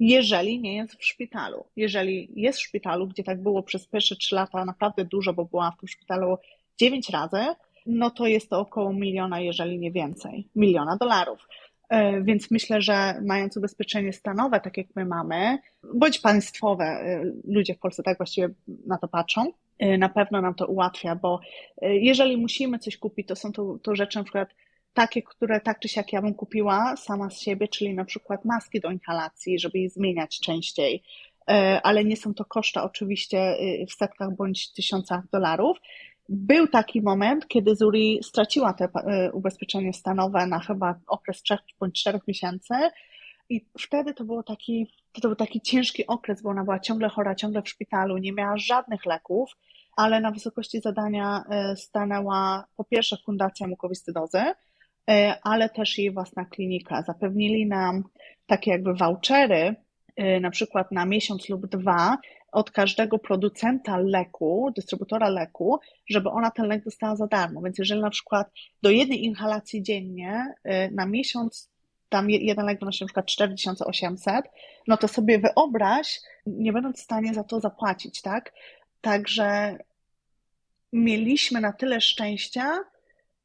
jeżeli nie jest w szpitalu. Jeżeli jest w szpitalu, gdzie tak było przez pierwsze trzy lata naprawdę dużo, bo była w tym szpitalu dziewięć razy, no to jest to około miliona, jeżeli nie więcej, miliona dolarów. E, więc myślę, że mając ubezpieczenie stanowe, tak jak my mamy, bądź państwowe, e, ludzie w Polsce tak właściwie na to patrzą, na pewno nam to ułatwia, bo jeżeli musimy coś kupić, to są to, to rzeczy na przykład takie, które tak czy siak ja bym kupiła sama z siebie, czyli na przykład maski do inhalacji, żeby je zmieniać częściej, ale nie są to koszta oczywiście w setkach bądź tysiącach dolarów. Był taki moment, kiedy Zuri straciła te ubezpieczenie stanowe na chyba okres 3 bądź 4 miesięcy i wtedy to było taki, to był taki ciężki okres, bo ona była ciągle chora, ciągle w szpitalu, nie miała żadnych leków, ale na wysokości zadania e, stanęła po pierwsze Fundacja Mukowiscydozy, e, ale też jej własna klinika. Zapewnili nam takie jakby vouchery, e, na przykład na miesiąc lub dwa od każdego producenta leku, dystrybutora leku, żeby ona ten lek dostała za darmo. Więc jeżeli na przykład do jednej inhalacji dziennie na miesiąc tam jeden lek wynosi na przykład 4800, no to sobie wyobraź, nie będąc w stanie za to zapłacić, tak? Także mieliśmy na tyle szczęścia,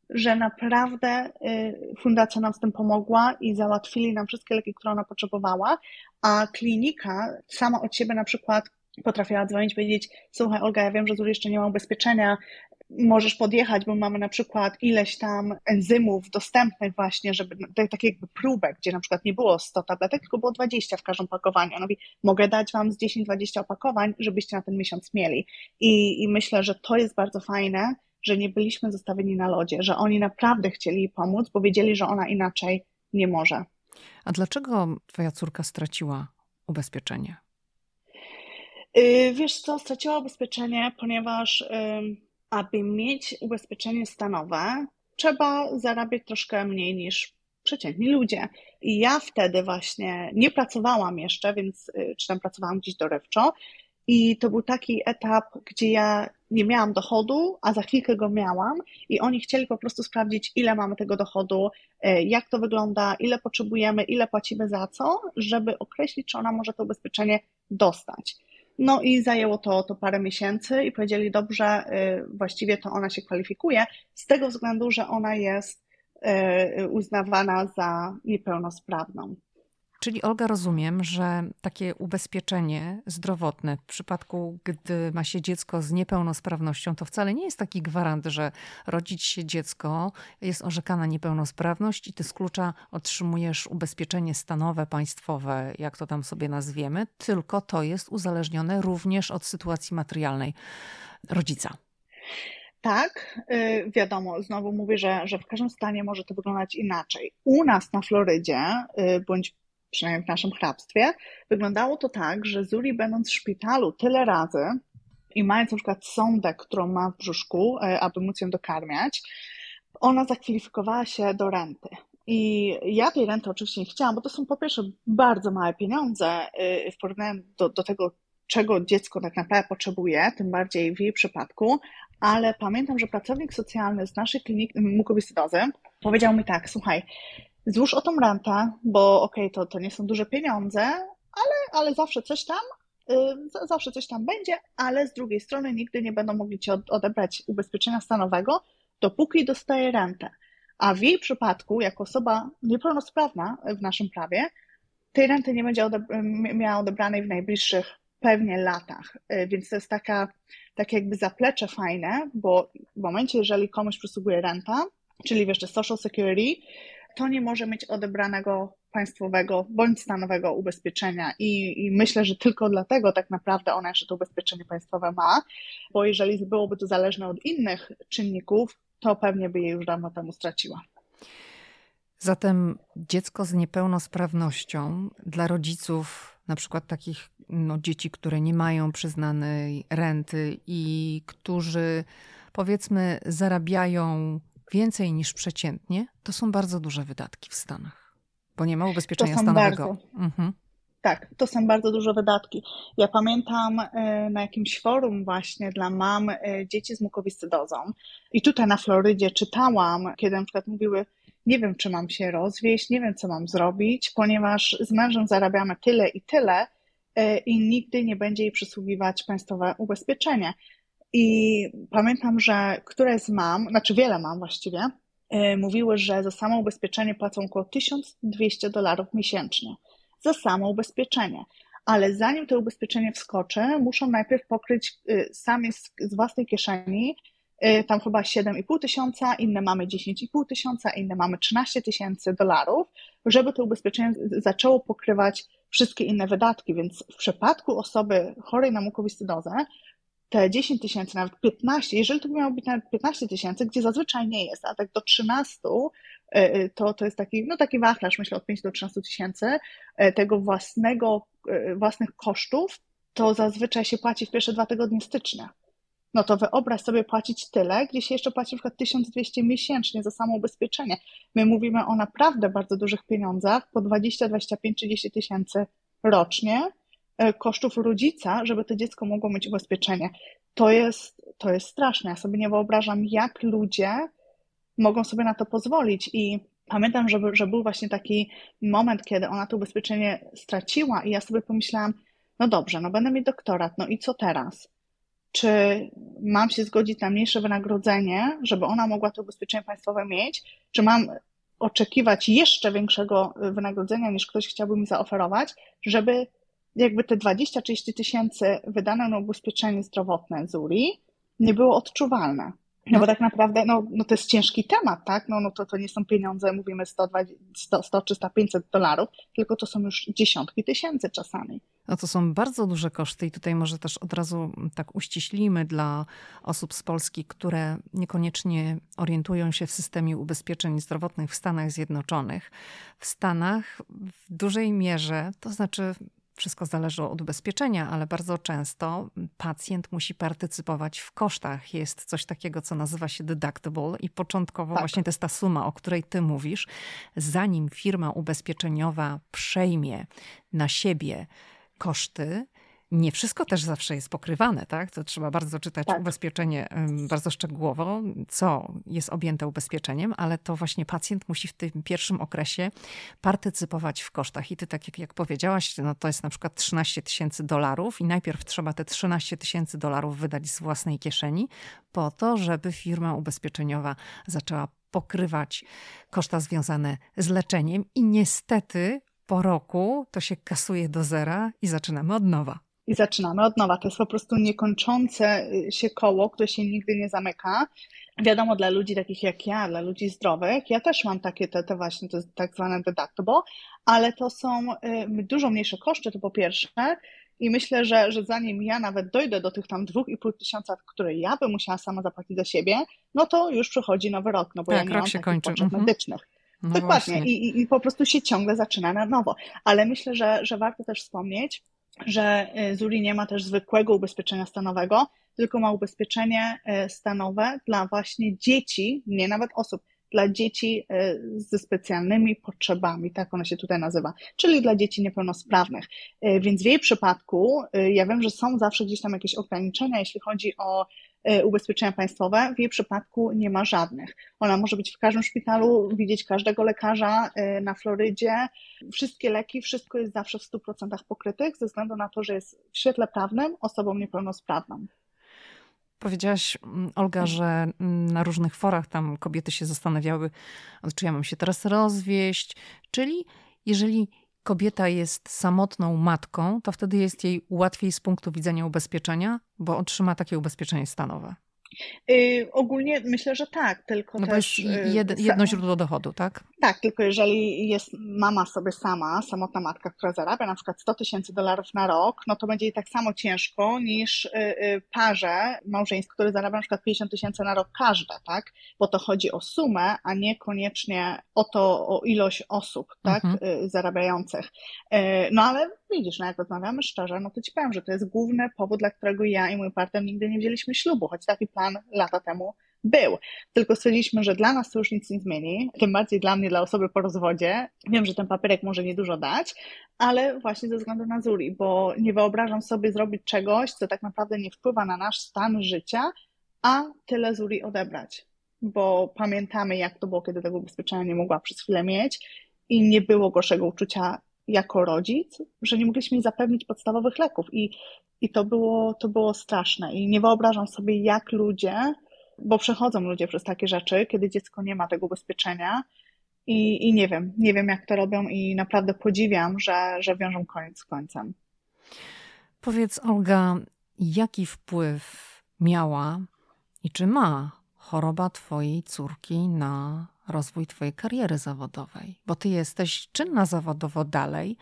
że naprawdę y, fundacja nam z tym pomogła i załatwili nam wszystkie leki, które ona potrzebowała, a klinika sama od siebie na przykład potrafiła dzwonić, powiedzieć, słuchaj Olga, ja wiem, że tu jeszcze nie ma ubezpieczenia, możesz podjechać, bo mamy na przykład ileś tam enzymów dostępnych właśnie, żeby takie jakby próbek, gdzie na przykład nie było 100 tabletek, tylko było 20 w każdym opakowaniu. Ona mówi, mogę dać wam z 10-20 opakowań, żebyście na ten miesiąc mieli. I, I myślę, że to jest bardzo fajne, że nie byliśmy zostawieni na lodzie, że oni naprawdę chcieli jej pomóc, bo wiedzieli, że ona inaczej nie może. A dlaczego twoja córka straciła ubezpieczenie? Yy, wiesz co, straciła ubezpieczenie, ponieważ aby mieć ubezpieczenie stanowe, trzeba zarabiać troszkę mniej niż przeciętni ludzie. I ja wtedy właśnie nie pracowałam jeszcze, więc y, czy tam pracowałam gdzieś dorywczo. I to był taki etap, gdzie ja nie miałam dochodu, a za chwilkę go miałam, i oni chcieli po prostu sprawdzić, ile mamy tego dochodu, y, jak to wygląda, ile potrzebujemy, ile płacimy za co, żeby określić, czy ona może to ubezpieczenie dostać. No i zajęło to, to parę miesięcy i powiedzieli, dobrze, y, właściwie to ona się kwalifikuje, z tego względu, że ona jest y, uznawana za niepełnosprawną. Czyli Olga, rozumiem, że takie ubezpieczenie zdrowotne w przypadku, gdy ma się dziecko z niepełnosprawnością, to wcale nie jest taki gwarant, że rodzić się dziecko, jest orzekana niepełnosprawność i ty z klucza otrzymujesz ubezpieczenie stanowe, państwowe, jak to tam sobie nazwiemy, tylko to jest uzależnione również od sytuacji materialnej rodzica. Tak, y, wiadomo, znowu mówię, że, że w każdym stanie może to wyglądać inaczej. U nas na Florydzie, y, bądź przynajmniej w naszym hrabstwie, wyglądało to tak, że Zuri będąc w szpitalu tyle razy i mając na przykład sondę, którą ma w brzuszku, e, aby móc ją dokarmiać, ona zakwalifikowała się do renty. I ja tej renty oczywiście nie chciałam, bo to są po pierwsze bardzo małe pieniądze e, w porównaniu do, do tego, czego dziecko tak naprawdę potrzebuje, tym bardziej w jej przypadku, ale pamiętam, że pracownik socjalny z naszej kliniki mukowiscydozy powiedział mi tak, słuchaj, złóż o tą rentę, bo okej, okay, to, to nie są duże pieniądze, ale, ale zawsze coś tam, yy, zawsze coś tam będzie, ale z drugiej strony nigdy nie będą mogli ci odebrać ubezpieczenia stanowego, dopóki dostaje rentę. A w jej przypadku, jako osoba niepełnosprawna w naszym prawie, tej renty nie będzie odebra miała odebranej w najbliższych pewnie latach. Yy, więc to jest taka, takie jakby zaplecze fajne, bo w momencie, jeżeli komuś przysługuje renta, czyli jeszcze Social Security, to nie może mieć odebranego państwowego bądź stanowego ubezpieczenia. I, I, myślę, że tylko dlatego tak naprawdę ona jeszcze to ubezpieczenie państwowe ma, bo jeżeli byłoby to zależne od innych czynników, to pewnie by je już dawno temu straciła. Zatem dziecko z niepełnosprawnością dla rodziców, na przykład takich no, dzieci, które nie mają przyznanej renty i którzy powiedzmy zarabiają więcej niż przeciętnie, to są bardzo duże wydatki w Stanach, bo nie ma ubezpieczenia stanowego. Mhm. Tak, to są bardzo duże wydatki. Ja pamiętam e, na jakimś forum właśnie dla mam e, dzieci z mukowiscydozą i tutaj na Florydzie czytałam, kiedy na przykład mówiły, nie wiem, czy mam się rozwieść, nie wiem, co mam zrobić, ponieważ z mężem zarabiamy tyle i tyle e, i nigdy nie będzie jej przysługiwać państwowe ubezpieczenie. I pamiętam, że któreś z mam, znaczy wiele mam właściwie, yy, mówiły, że za samo ubezpieczenie płacą około 1200 dolarów miesięcznie. Za samo ubezpieczenie. Ale zanim to ubezpieczenie wskoczy, muszą najpierw pokryć yy, sami z, z własnej kieszeni yy, tam chyba 7,5 tysiąca, inne mamy 10,5 tysiąca, inne mamy 13 tysięcy dolarów, żeby to ubezpieczenie zaczęło pokrywać wszystkie inne wydatki. Więc w przypadku osoby chorej na mukowiscydozę te 10 tysięcy, nawet 15, jeżeli to miało być nawet 15 tysięcy, gdzie zazwyczaj nie jest, a tak do 13, e, e, to, to jest taki, no taki wachlarz, myślę, od 5 do 13 tysięcy e, tego własnego, własnych kosztów, to zazwyczaj się płaci w pierwsze dwa tygodnie stycznia. No to wyobraź sobie płacić tyle, gdzie się jeszcze płaci przykład 1200 miesięcznie za samo ubezpieczenie. My mówimy o naprawdę bardzo dużych pieniądzach, po 20, 25, 30 tysięcy rocznie, kosztów rodzica, żeby to dziecko mogło mieć ubezpieczenie. To jest, to jest straszne. Ja sobie nie wyobrażam, jak ludzie mogą sobie na to pozwolić. I pamiętam, że, że był właśnie taki moment, kiedy ona to ubezpieczenie straciła, i ja sobie pomyślałam, no dobrze, no będę mieć doktorat, no i co teraz? Czy mam się zgodzić na mniejsze wynagrodzenie, żeby ona mogła to ubezpieczenie państwowe mieć? Czy mam oczekiwać jeszcze większego wynagrodzenia, niż ktoś chciałby mi zaoferować, żeby jakby te 20-30 tysięcy wydane na ubezpieczenie zdrowotne Zuri nie było odczuwalne. No bo tak naprawdę, no, no to jest ciężki temat, tak? No, no to, to nie są pieniądze, mówimy 100, 100, 100 300, 500 dolarów, tylko to są już dziesiątki tysięcy czasami. No to są bardzo duże koszty i tutaj może też od razu tak uściślimy dla osób z Polski, które niekoniecznie orientują się w systemie ubezpieczeń zdrowotnych w Stanach Zjednoczonych. W Stanach w dużej mierze, to znaczy wszystko zależy od ubezpieczenia, ale bardzo często pacjent musi partycypować w kosztach. Jest coś takiego, co nazywa się deductible i początkowo tak. właśnie to jest ta suma, o której ty mówisz. Zanim firma ubezpieczeniowa przejmie na siebie koszty, nie wszystko też zawsze jest pokrywane, tak? To trzeba bardzo czytać tak. ubezpieczenie bardzo szczegółowo, co jest objęte ubezpieczeniem, ale to właśnie pacjent musi w tym pierwszym okresie partycypować w kosztach. I ty, tak jak, jak powiedziałaś, no to jest na przykład 13 tysięcy dolarów i najpierw trzeba te 13 tysięcy dolarów wydać z własnej kieszeni po to, żeby firma ubezpieczeniowa zaczęła pokrywać koszta związane z leczeniem i niestety po roku to się kasuje do zera i zaczynamy od nowa i zaczynamy od nowa. To jest po prostu niekończące y, się koło, które się nigdy nie zamyka. Wiadomo, dla ludzi takich jak ja, dla ludzi zdrowych, ja też mam takie te, te właśnie, jest tak zwane deductible, ale to są y, dużo mniejsze koszty, to po pierwsze, i myślę, że, że zanim ja nawet dojdę do tych tam dwóch i pół tysiąca, które ja bym musiała sama zapłacić za siebie, no to już przychodzi nowy rok, no bo tak, ja nie mam takich kończy. potrzeb mhm. medycznych. No Dokładnie. I, I, I, po prostu się ciągle zaczyna na nowo. Ale myślę, że, że warto też wspomnieć, że y, Zuri nie ma też zwykłego ubezpieczenia stanowego, tylko ma ubezpieczenie y, stanowe dla właśnie dzieci, nie nawet osób, dla dzieci y, ze specjalnymi potrzebami, tak ona się tutaj nazywa, czyli dla dzieci niepełnosprawnych. Więc w jej przypadku, ja wiem, że są zawsze gdzieś tam jakieś ograniczenia, jeśli chodzi o E, ubezpieczenia państwowe. W jej przypadku nie ma żadnych. Ona może być w każdym szpitalu, widzieć każdego lekarza e, na Florydzie. Wszystkie leki, wszystko jest zawsze w 100% pokrytych, ze względu na to, że jest w świetle prawnym osobą niepełnosprawną. Powiedziałaś, mm, Olga, że mm, na różnych forach tam kobiety się zastanawiały, czy ja mam się teraz rozwieść. Czyli jeżeli kobieta jest samotną matką, to wtedy jest jej łatwiej z punktu widzenia ubezpieczenia, bo otrzyma takie ubezpieczenie stanowe. Yy, ogólnie myślę, że tak, tylko no też... Jest jed, jedno źródło dochodu, tak? Tak, tylko jeżeli jest mama sobie sama, samotna matka, która zarabia na przykład 100 tysięcy dolarów na rok, no to będzie jej tak samo ciężko niż yy, parze małżeństw, które zarabia na przykład 50 tysięcy na rok każde, tak? Bo to chodzi o sumę, a niekoniecznie o to, o ilość osób, tak? Mhm. Zarabiających. No ale widzisz, no jak rozmawiamy szczerze, no to ci powiem, że to jest główny powód, dla którego ja i mój partner nigdy nie wzięliśmy ślubu, choć taki plan lata temu był. Tylko stwierdziliśmy, że dla nas to już nic nie zmieni, tym bardziej dla mnie, dla osoby po rozwodzie. Wiem, że ten papierek może niedużo dać, ale właśnie ze względu na Zuri, bo nie wyobrażam sobie zrobić czegoś, co tak naprawdę nie wpływa na nasz stan życia, a tyle Zuri odebrać. Bo pamiętamy, jak to było, kiedy tego ubezpieczenia nie mogła przez chwilę mieć i nie było gorszego uczucia jako rodzic, że nie mogliśmy zapewnić podstawowych leków i, i to, było, to było straszne. I nie wyobrażam sobie, jak ludzie, bo przechodzą ludzie przez takie rzeczy, kiedy dziecko nie ma tego ubezpieczenia i, i nie wiem, nie wiem jak to robią i naprawdę podziwiam, że, że wiążą koniec z końcem. Powiedz Olga, jaki wpływ miała i czy ma choroba twojej córki na rozwój Twojej kariery zawodowej, bo Ty jesteś czynna zawodowo dalej.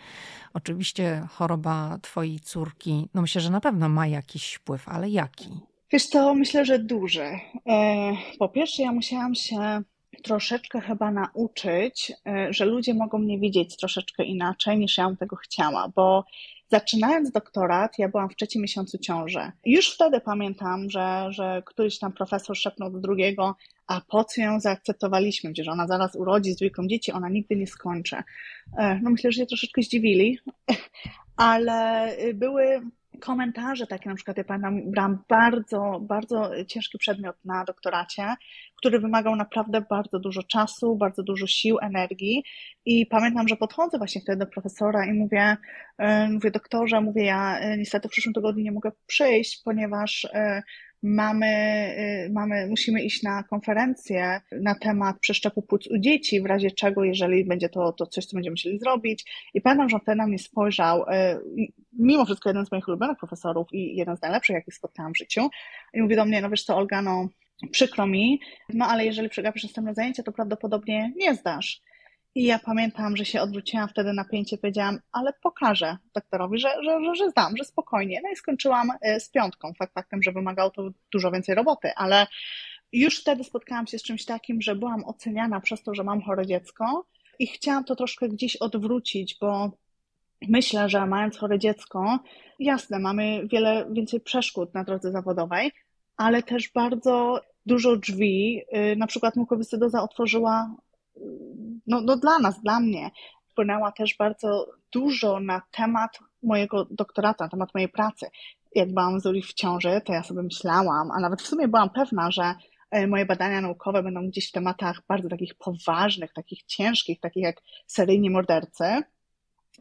Oczywiście choroba Twojej córki, no myślę, że na pewno ma jakiś wpływ, ale jaki? Wiesz to myślę, że duży. E, po pierwsze, ja musiałam się troszeczkę chyba nauczyć, e, że ludzie mogą mnie widzieć troszeczkę inaczej niż ja bym tego chciała, bo zaczynając doktorat, ja byłam w trzecim miesiącu ciąży. Już wtedy pamiętam, że, że któryś tam profesor szepnął do drugiego, a po co ją zaakceptowaliśmy, że ona zaraz urodzi z dwójką dzieci, ona nigdy nie skończy. E, no myślę, że się troszeczkę zdziwili, ale były komentarze takie, na przykład ja pamiętam, brałam bardzo, bardzo ciężki przedmiot na doktoracie, który wymagał naprawdę bardzo dużo czasu, bardzo dużo sił, energii. I pamiętam, że podchodzę właśnie wtedy do profesora i mówię, e, mówię doktorze, mówię ja e, niestety w przyszłym tygodniu nie mogę przyjść, ponieważ mamy, y, mamy, musimy iść na konferencję na temat przeszczepu płuc u dzieci, w razie czego, jeżeli będzie to, to coś, co będziemy musieli zrobić. I pamiętam, że wtedy na mnie spojrzał, y, mimo wszystko jeden z moich ulubionych profesorów i jeden z najlepszych, jakich spotkałam w życiu. I mówi do mnie, no wiesz co, Olga, no przykro mi, no ale jeżeli przegapisz następne zajęcie, to prawdopodobnie nie zdasz. I ja pamiętam, że się odwróciłam wtedy na pięcie, powiedziałam, ale pokażę doktorowi, że, że, że, że zdam, że spokojnie. No i skończyłam e, z piątką, fakt faktem, że wymagało to dużo więcej roboty, ale już wtedy spotkałam się z czymś takim, że byłam oceniana przez to, że mam chore dziecko i chciałam to troszkę gdzieś odwrócić, bo myślę, że mając chore dziecko, jasne, mamy wiele więcej przeszkód na drodze zawodowej, ale też bardzo dużo drzwi, y, na przykład mukowiscydoza otworzyła no, no dla nas, dla mnie, wpłynęła też bardzo dużo na temat mojego doktoratu, na temat mojej pracy. Jak byłam z Uli w ciąży, to ja sobie myślałam, a nawet w sumie byłam pewna, że e, moje badania naukowe będą gdzieś w tematach bardzo takich poważnych, takich ciężkich, takich jak seryjni mordercy.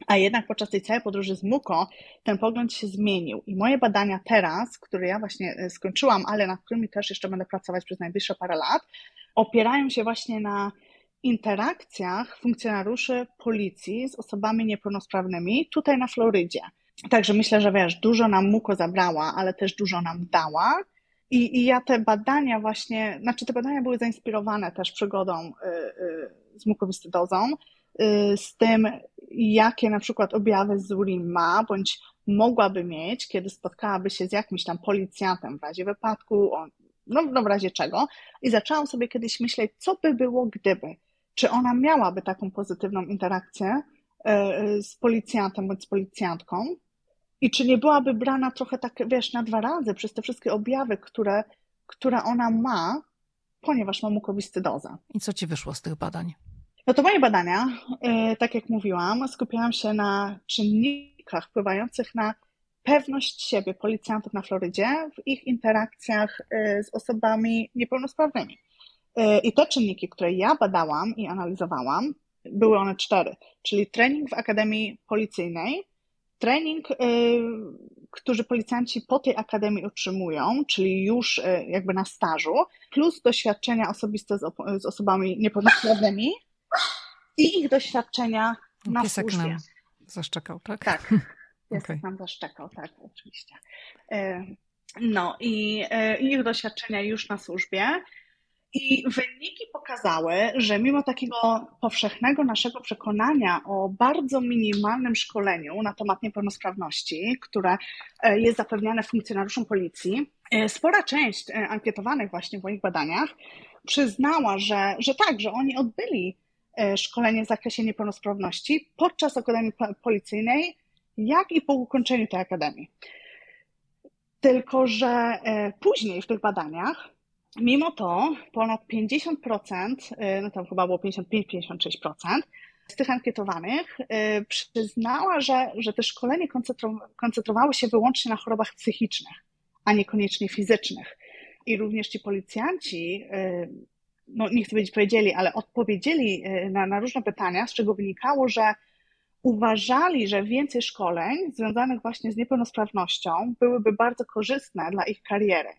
A jednak podczas tej całej podróży z Muko ten pogląd się zmienił. I moje badania teraz, które ja właśnie e, skończyłam, ale nad którymi też jeszcze będę pracować przez najbliższe parę lat, opierają się właśnie na interakcjach funkcjonariuszy policji z osobami niepełnosprawnymi tutaj na Florydzie. Także myślę, że wiesz, dużo nam Muko zabrała, ale też dużo nam dała. I, I ja te badania właśnie, znaczy te badania były zainspirowane też przygodą y, y, z mukowiscydozą, y, z tym, jakie na przykład objawy Zuri ma, bądź mogłaby mieć, kiedy spotkałaby się z jakimś tam policjantem w razie wypadku, no, no w razie czego. I zaczęłam sobie kiedyś myśleć, co by było, gdyby czy ona miałaby taką pozytywną interakcję e, z policjantem bądź z policjantką i czy nie byłaby brana trochę tak, wiesz, na dwa razy przez te wszystkie objawy, które, które ona ma, ponieważ ma mukowiscydozę. I co ci wyszło z tych badań? No to moje badania, e, tak jak mówiłam, skupiałam się na czynnikach wpływających na pewność siebie policjantów na Florydzie w ich interakcjach e, z osobami niepełnosprawnymi. E, I te czynniki, które ja badałam i analizowałam, były one cztery, czyli trening w Akademii Policyjnej, trening, e, który policjanci po tej akademii otrzymują, czyli już e, jakby na stażu, plus doświadczenia osobiste z, z osobami niepełnosprawnymi i ich doświadczenia na Piesek służbie. nam zaszczekał, tak? Tak. Piesek okay. nam zaszczekał, tak, oczywiście. No i, i ich doświadczenia już na służbie. I wyniki pokazały, że mimo takiego powszechnego naszego przekonania o bardzo minimalnym szkoleniu na temat niepełnosprawności, które e, jest zapewniane funkcjonariuszom policji, e, spora część e, ankietowanych właśnie w moich badaniach przyznała, że, że tak, że oni odbyli szkolenie w zakresie niepełnosprawności podczas Akademii Policyjnej, jak i po ukończeniu tej akademii. Tylko, że później w tych badaniach Mimo to ponad 50%, y, no tam chyba było 55-56% z tych ankietowanych y, przyznała, że, że te szkolenie koncentrowało się wyłącznie na chorobach psychicznych, a niekoniecznie fizycznych. I również ci policjanci, y, no nie chcę powiedzieć powiedzieli, ale odpowiedzieli na, na różne pytania, z czego wynikało, że uważali, że więcej szkoleń związanych właśnie z niepełnosprawnością byłyby bardzo korzystne dla ich kariery.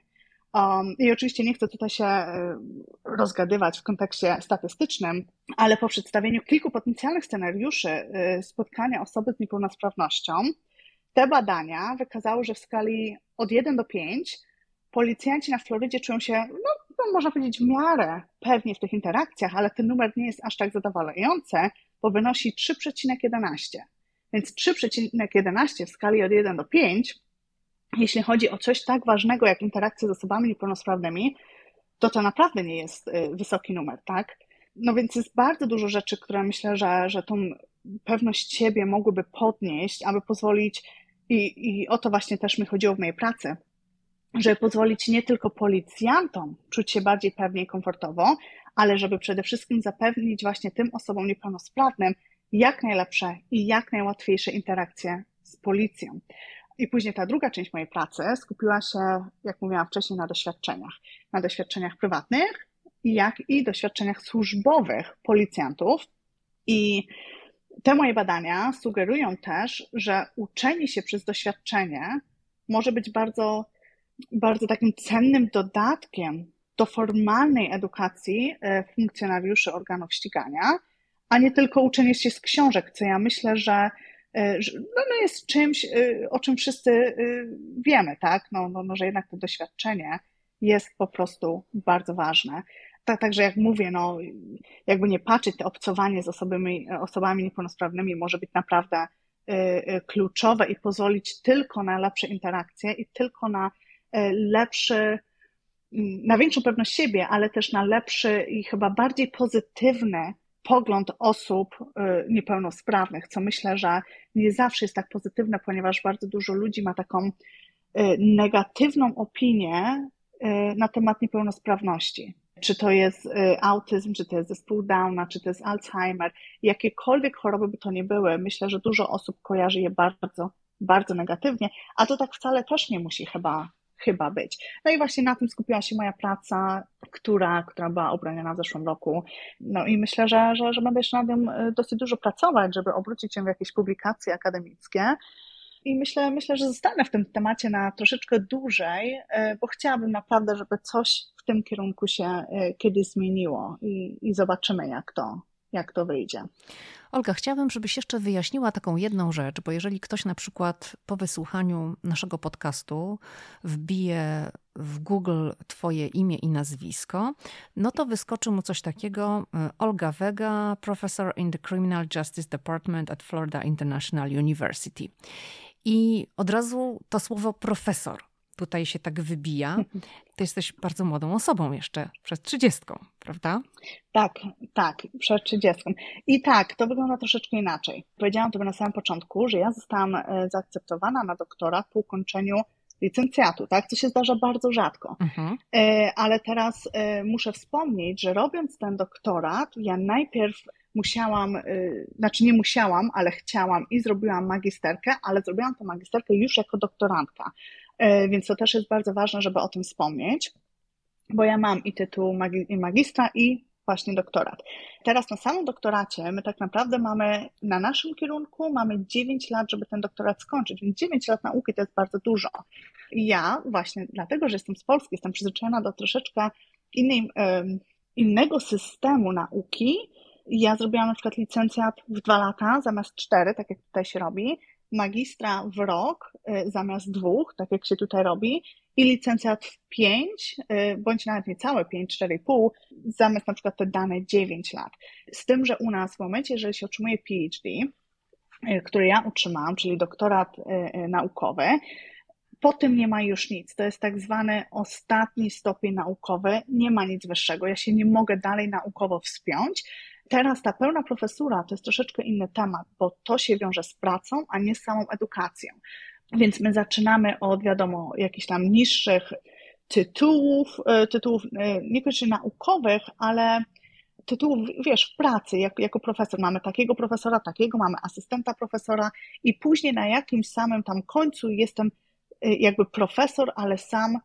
Um, I oczywiście nie chcę tutaj się e, rozgadywać w kontekście statystycznym, ale po przedstawieniu kilku potencjalnych scenariuszy e, spotkania osoby z niepełnosprawnością, te badania wykazały, że w skali od 1 do 5 policjanci na Florydzie czują się no, no, można powiedzieć, w miarę pewnie w tych interakcjach, ale ten numer nie jest aż tak zadowalający, bo wynosi 3,11. Więc 3,11 w skali od 1 do 5, jeśli chodzi o coś tak ważnego jak interakcje z osobami niepełnosprawnymi, to to naprawdę nie jest y, wysoki numer, tak? No więc jest bardzo dużo rzeczy, które myślę, że, że tą pewność siebie mogłyby podnieść, aby pozwolić, i, i o to właśnie też mi chodziło w mojej pracy, żeby pozwolić nie tylko policjantom czuć się bardziej pewnie i komfortowo, ale żeby przede wszystkim zapewnić właśnie tym osobom niepełnosprawnym jak najlepsze i jak najłatwiejsze interakcje z policją. I później ta druga część mojej pracy skupiła się, jak mówiłam wcześniej, na doświadczeniach. Na doświadczeniach prywatnych, jak i doświadczeniach służbowych policjantów. I te moje badania sugerują też, że uczenie się przez doświadczenie może być bardzo, bardzo takim cennym dodatkiem do formalnej edukacji e, funkcjonariuszy organów ścigania, a nie tylko uczenie się z książek, co ja myślę, że, że no, no jest czymś, e, o czym wszyscy wiemy, tak? No, no, no, że jednak to doświadczenie jest po prostu bardzo ważne tak, także jak mówię, no, jakby nie patrzeć, to obcowanie z osobami, osobami niepełnosprawnymi może być naprawdę kluczowe i pozwolić tylko na lepsze interakcje i tylko na lepszy, na większą pewność siebie, ale też na lepszy i chyba bardziej pozytywny pogląd osób niepełnosprawnych, co myślę, że nie zawsze jest tak pozytywne, ponieważ bardzo dużo ludzi ma taką negatywną opinię na temat niepełnosprawności. Czy to jest y, autyzm, czy to jest zespół Downa, czy to jest Alzheimer, jakiekolwiek choroby by to nie były, myślę, że dużo osób kojarzy je bardzo, bardzo negatywnie, a to tak wcale też nie musi chyba, chyba być. No i właśnie na tym skupiła się moja praca, która, która była obroniona w zeszłym roku. No i myślę, że, że, że będę jeszcze nad tym y, dosyć dużo pracować, żeby obrócić się w jakieś publikacje akademickie. I myślę, myślę, że zostanę w tym temacie na troszeczkę dłużej, y, bo chciałabym naprawdę, żeby coś w tym kierunku się e, kiedyś zmieniło i, i zobaczymy, jak to, jak to wyjdzie. Olga, chciałabym, żebyś jeszcze wyjaśniła taką jedną rzecz, bo jeżeli ktoś na przykład po wysłuchaniu naszego podcastu wbije w Google Twoje imię i nazwisko, no to wyskoczy mu coś takiego: e, Olga Vega, professor in the Criminal Justice Department at Florida International University. I od razu to słowo profesor tutaj się tak wybija. Ty jesteś bardzo młodą osobą jeszcze, przed trzydziestką, prawda? Tak, tak, przed trzydziestką. I tak, to wygląda troszeczkę inaczej. Powiedziałam tobie na samym początku, że ja zostałam e, zaakceptowana na doktora po ukończeniu licencjatu, tak? Co się zdarza bardzo rzadko. Mhm. E, ale teraz e, muszę wspomnieć, że robiąc ten doktorat, ja najpierw musiałam, znaczy nie musiałam, ale chciałam i zrobiłam magisterkę, ale zrobiłam tę magisterkę już jako doktorantka. E, więc to też jest bardzo ważne, żeby o tym wspomnieć, bo ja mam i tytuł magistra i właśnie doktorat. Teraz na samym doktoracie my tak naprawdę mamy na naszym kierunku mamy 9 lat, żeby ten doktorat skończyć, więc 9 lat nauki to jest bardzo dużo. Ja właśnie dlatego, że jestem z Polski, jestem przyzwyczajona do troszeczkę innej, innego systemu nauki. Ja zrobiłam na przykład licencjat w dwa lata zamiast cztery, tak jak tutaj się robi magistra w rok y, zamiast dwóch, tak jak się tutaj robi, i licencjat w pięć, y, bądź nawet niecałe pięć, cztery pół, zamiast na przykład te dane dziewięć lat. Z tym, że u nas w momencie, jeżeli się otrzymuje PhD, y, który ja utrzymałam, czyli doktorat naukowy, po tym nie ma już nic. To jest tak zwany ostatni stopień naukowy, nie ma nic wyższego. Ja się nie mogę dalej naukowo wspiąć, Teraz ta pełna profesura to jest troszeczkę inny temat, bo to się wiąże z pracą, a nie z samą edukacją. Więc my zaczynamy od, wiadomo, jakichś tam niższych tytułów, e, tytułów e, niekoniecznie naukowych, ale tytułów, wiesz, w pracy, jako, jako profesor. Mamy takiego profesora, takiego, mamy asystenta profesora i później na jakimś samym tam końcu jestem e, jakby profesor, ale sam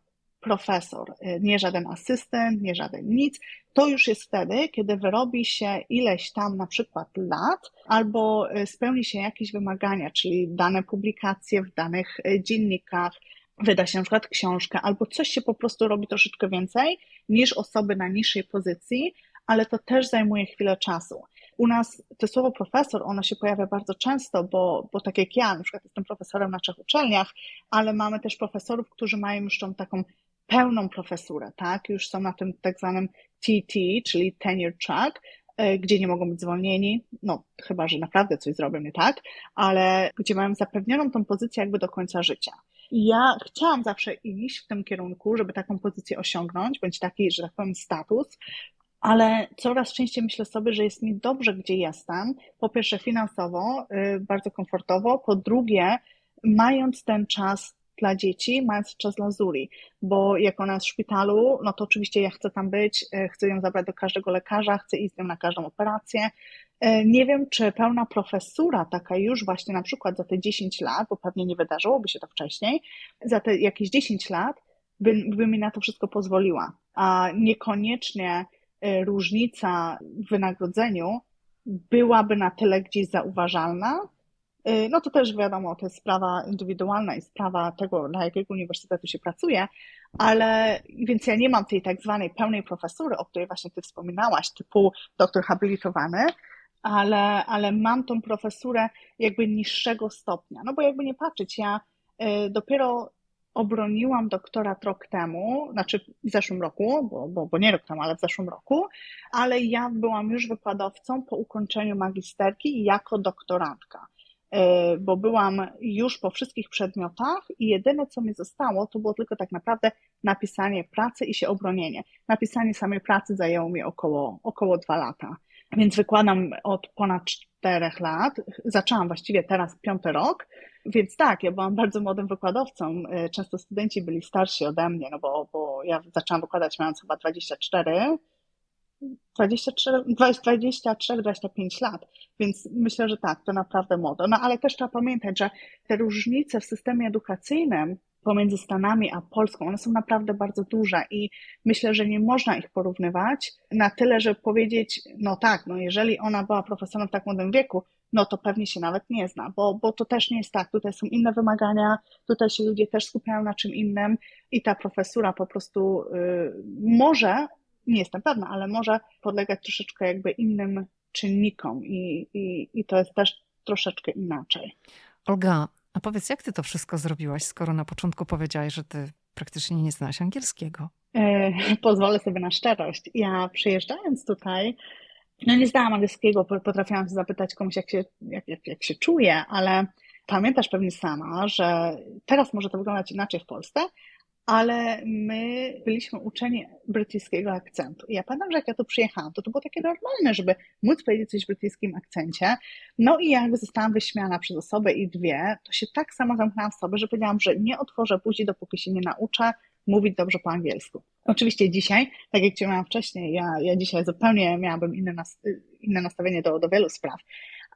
profesor, y, nie żaden asystent, nie żaden nic. To już jest wtedy, kiedy wyrobi się ileś tam na przykład lat albo y, spełni się jakieś wymagania, czyli dane publikacje w danych y, dziennikach, wyda się na przykład książkę, albo coś się po prostu robi troszeczkę więcej niż osoby na niższej pozycji, ale to też zajmuje chwilę czasu. U nas to słowo profesor, ono się pojawia bardzo często, bo, bo tak jak ja, na przykład jestem profesorem na trzech uczelniach, ale mamy też profesorów, którzy mają już tą taką pełną profesurę, tak? Już są na tym tak zwanym TT, czyli tenure track, e, gdzie nie mogą być zwolnieni, no chyba, że naprawdę coś zrobią nie tak, ale gdzie mają zapewnioną tą pozycję jakby do końca życia. I ja chciałam zawsze iść w tym kierunku, żeby taką pozycję osiągnąć, bądź taki, że tak powiem, status, ale coraz częściej myślę sobie, że jest mi dobrze, gdzie jestem. Po pierwsze, finansowo, y, bardzo komfortowo, po drugie, mając ten czas dla dzieci, mając czas dla bo jak ona jest w szpitalu, no to oczywiście ja chcę tam być, y, chcę ją zabrać do każdego lekarza, chcę iść z nią na każdą operację. Y, nie wiem, czy pełna profesura, taka już właśnie na przykład za te 10 lat, bo pewnie nie wydarzyłoby się to wcześniej, za te jakieś 10 lat by, by mi na to wszystko pozwoliła, a niekoniecznie E, różnica w wynagrodzeniu byłaby na tyle gdzieś zauważalna, e, no to też wiadomo, to jest sprawa indywidualna i sprawa tego, na jakiego uniwersytetu się pracuje, ale więc ja nie mam tej tak zwanej pełnej profesury, o której właśnie ty wspominałaś, typu doktor habilitowany, ale, ale mam tą profesurę jakby niższego stopnia. No bo jakby nie patrzeć, ja e, dopiero obroniłam doktorat rok temu, znaczy w zeszłym roku, bo, bo, bo nie rok temu, ale w zeszłym roku, ale ja byłam już wykładowcą po ukończeniu magisterki jako doktorantka bo byłam już po wszystkich przedmiotach i jedyne, co mi zostało, to było tylko tak naprawdę napisanie pracy i się obronienie. Napisanie samej pracy zajęło mi około, około dwa lata. Więc wykładam od ponad czterech lat. Zaczęłam właściwie teraz piąty rok, więc tak, ja byłam bardzo młodym wykładowcą. E, często studenci byli starsi ode mnie, no bo, bo ja zaczęłam wykładać mając chyba 24, 24, 23-25 lat, więc myślę, że tak, to naprawdę młodo. No ale też trzeba pamiętać, że te różnice w systemie edukacyjnym pomiędzy Stanami a Polską, one są naprawdę bardzo duże i myślę, że nie można ich porównywać na tyle, żeby powiedzieć, no tak, no jeżeli ona była profesorem w tak młodym wieku, no to pewnie się nawet nie zna, bo, bo to też nie jest tak. Tutaj są inne wymagania, tutaj się ludzie też skupiają na czym innym i ta profesura po prostu y, może, nie jestem pewna, ale może podlegać troszeczkę jakby innym czynnikom i, i, i to jest też troszeczkę inaczej. Olga, a powiedz, jak ty to wszystko zrobiłaś, skoro na początku powiedziałaś, że ty praktycznie nie znasz angielskiego? E, pozwolę sobie na szczerość. Ja przyjeżdżając tutaj, no nie znałam angielskiego, potrafiłam zapytać komuś, jak się, jak, jak, jak się czuje, ale pamiętasz pewnie sama, że teraz może to wyglądać inaczej w Polsce, ale my byliśmy uczeni brytyjskiego akcentu. I ja pamiętam, że jak ja tu przyjechałam, to to było takie normalne, żeby móc powiedzieć coś w brytyjskim akcencie. No i jakby zostałam wyśmiana przez osobę i dwie, to się tak samo zamknęłam w sobie, że powiedziałam, że nie otworzę buzi, dopóki się nie nauczę mówić dobrze po angielsku. Oczywiście dzisiaj, tak jak Ci mówiłam wcześniej, ja, ja dzisiaj zupełnie miałabym inne, nas, inne nastawienie do, do wielu spraw,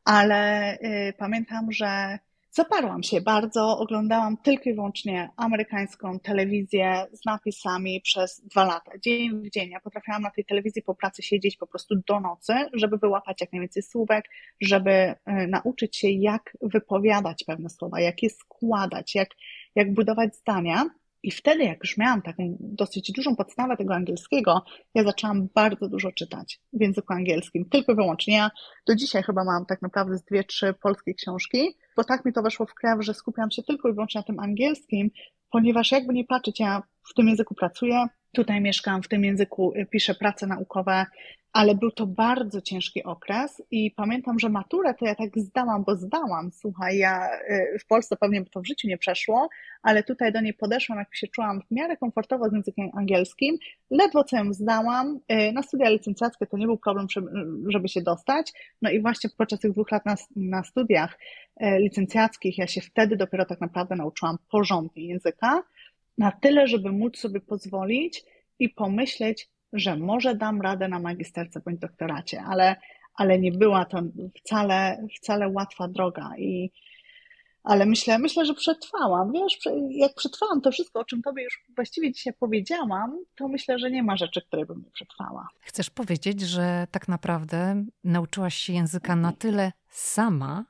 ale y, pamiętam, że Zaparłam się bardzo, oglądałam tylko i wyłącznie amerykańską telewizję z napisami przez dwa lata, dzień w dzień. Ja potrafiłam na tej telewizji po pracy siedzieć po prostu do nocy, żeby wyłapać jak najwięcej słówek, żeby e, nauczyć się, jak wypowiadać pewne słowa, jak je składać, jak, jak budować zdania. I wtedy, jak już miałam taką dosyć dużą podstawę tego angielskiego, ja zaczęłam bardzo dużo czytać w języku angielskim, tylko i wyłącznie. Ja do dzisiaj chyba mam tak naprawdę z dwie, trzy polskie książki, bo tak mi to weszło w krew, że skupiam się tylko i wyłącznie na tym angielskim, ponieważ jakby nie patrzeć, ja w tym języku pracuję, tutaj mieszkam, w tym języku piszę prace naukowe, ale był to bardzo ciężki okres i pamiętam, że maturę to ja tak zdałam, bo zdałam. Słuchaj, ja y, w Polsce pewnie by to w życiu nie przeszło, ale tutaj do niej podeszłam, jak się czułam w miarę komfortowo z językiem angielskim. Ledwo co ją zdałam. Y, na studia licencjackie to nie był problem, żeby się dostać. No i właśnie podczas tych dwóch lat na, na studiach y, licencjackich ja się wtedy dopiero tak naprawdę nauczyłam porządnie języka, na tyle, żeby móc sobie pozwolić i pomyśleć, że może dam radę na magisterce bądź doktoracie, ale, ale nie była to wcale, wcale łatwa droga i ale myślę, myślę, że przetrwałam. Wiesz, jak przetrwałam to wszystko, o czym tobie już właściwie dzisiaj powiedziałam, to myślę, że nie ma rzeczy, które bym nie przetrwała. Chcesz powiedzieć, że tak naprawdę nauczyłaś się języka na tyle sama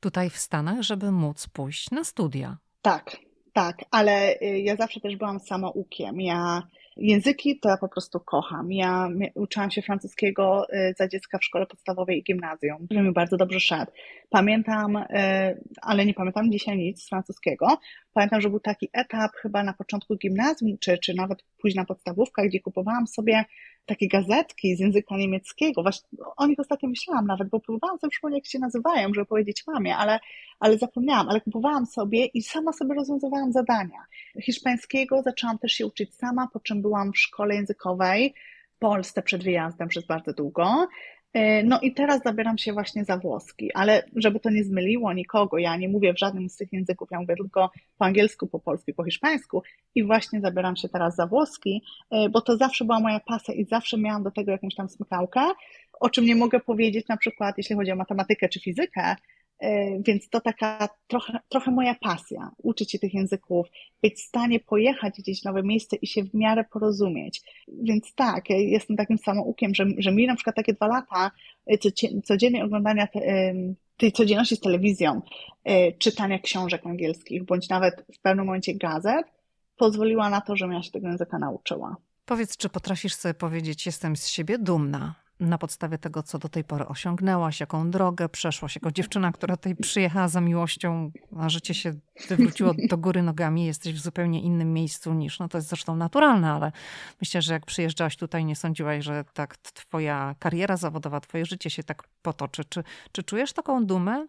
tutaj w Stanach, żeby móc pójść na studia? Tak, tak, ale y, ja zawsze też byłam samoukiem. Ja Języki to ja po prostu kocham. Ja uczyłam się francuskiego y, za dziecka w szkole podstawowej i gimnazjum, który mi bardzo dobrze szedł. Pamiętam, e, ale nie pamiętam dzisiaj nic z francuskiego. Pamiętam, że był taki etap chyba na początku gimnazjum, czy, czy nawet późna podstawówka, gdzie kupowałam sobie takie gazetki z języka niemieckiego. Właśnie o nich ostatnio myślałam nawet, bo próbowałam sobie przypomnieć, jak się nazywają, żeby powiedzieć mamie, ale, ale zapomniałam, ale kupowałam sobie i sama sobie rozwiązywałam zadania. Hiszpańskiego zaczęłam też się uczyć sama, po czym byłam w szkole językowej Polsce przed wyjazdem przez bardzo długo. E, no i teraz zabieram się właśnie za włoski, ale żeby to nie zmyliło nikogo, ja nie mówię w żadnym z tych języków, ja mówię tylko po angielsku, po polsku po hiszpańsku. I właśnie zabieram się teraz za włoski, e, bo to zawsze była moja pasja i zawsze miałam do tego jakąś tam smykałkę, o czym nie mogę powiedzieć na przykład, jeśli chodzi o matematykę czy fizykę, więc to taka trochę, trochę moja pasja, uczyć się tych języków, być w stanie pojechać gdzieś w nowe miejsce i się w miarę porozumieć. Więc tak, ja jestem takim samoukiem, że, że mi na przykład takie dwa lata e, codziennie oglądania te, tej codzienności z telewizją, e, czytania książek angielskich, bądź nawet w pewnym momencie gazet, pozwoliła na to, żebym ja się tego języka nauczyła. Powiedz, czy potrafisz sobie powiedzieć, jestem z siebie dumna, na podstawie tego, co do tej pory osiągnęłaś, jaką drogę przeszłaś, jako dziewczyna, która tutaj przyjechała za miłością, a życie się wywróciło do góry nogami, jesteś w zupełnie innym miejscu niż, no to jest zresztą naturalne, ale myślę, że jak przyjeżdżałaś tutaj, nie sądziłaś, że tak twoja kariera zawodowa, twoje życie się tak potoczy. Czy, czy czujesz taką dumę?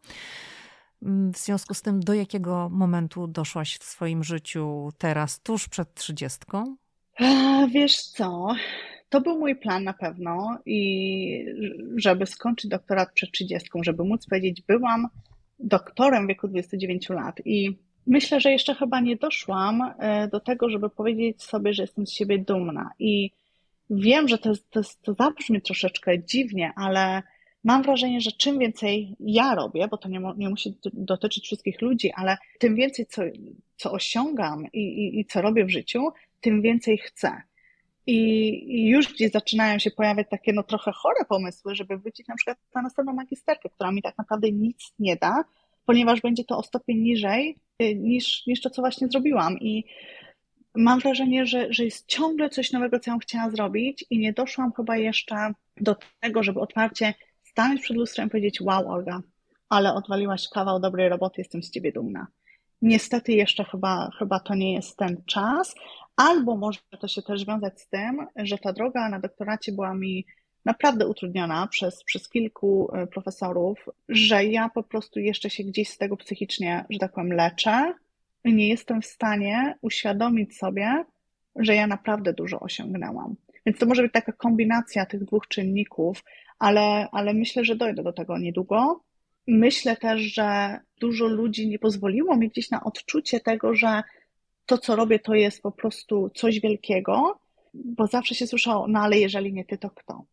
Mm, w związku z tym, do jakiego momentu doszłaś w swoim życiu teraz, tuż przed trzydziestką? Wiesz co, to był mój plan na pewno i żeby skończyć doktorat przed 30, żeby móc powiedzieć, byłam doktorem w wieku 29 lat i myślę, że jeszcze chyba nie doszłam e, do tego, żeby powiedzieć sobie, że jestem z siebie dumna i wiem, że to, to, to zabrzmi troszeczkę dziwnie, ale mam wrażenie, że czym więcej ja robię, bo to nie, nie musi dotyczyć wszystkich ludzi, ale tym więcej, co, co osiągam i, i, i co robię w życiu, tym więcej chcę. I już gdzieś zaczynają się pojawiać takie no trochę chore pomysły, żeby wrócić na przykład na następną magisterkę, która mi tak naprawdę nic nie da, ponieważ będzie to o stopień niżej y, niż, niż to, co właśnie zrobiłam. I mam wrażenie, że, że jest ciągle coś nowego, co ja chciała zrobić i nie doszłam chyba jeszcze do tego, żeby otwarcie stanąć przed lustrem i powiedzieć wow Olga, ale odwaliłaś kawał dobrej roboty, jestem z ciebie dumna. Niestety jeszcze chyba, chyba to nie jest ten czas, albo może to się też wiązać z tym, że ta droga na doktoracie była mi naprawdę utrudniona przez, przez kilku e, profesorów, że ja po prostu jeszcze się gdzieś z tego psychicznie, że tak powiem, leczę nie jestem w stanie uświadomić sobie, że ja naprawdę dużo osiągnęłam. Więc to może być taka kombinacja tych dwóch czynników, ale, ale myślę, że dojdę do tego niedługo. Myślę też, że dużo ludzi nie pozwoliło mi gdzieś na odczucie tego, że to, co robię, to jest po prostu coś wielkiego, bo zawsze się słyszało, no ale jeżeli nie ty, to kto?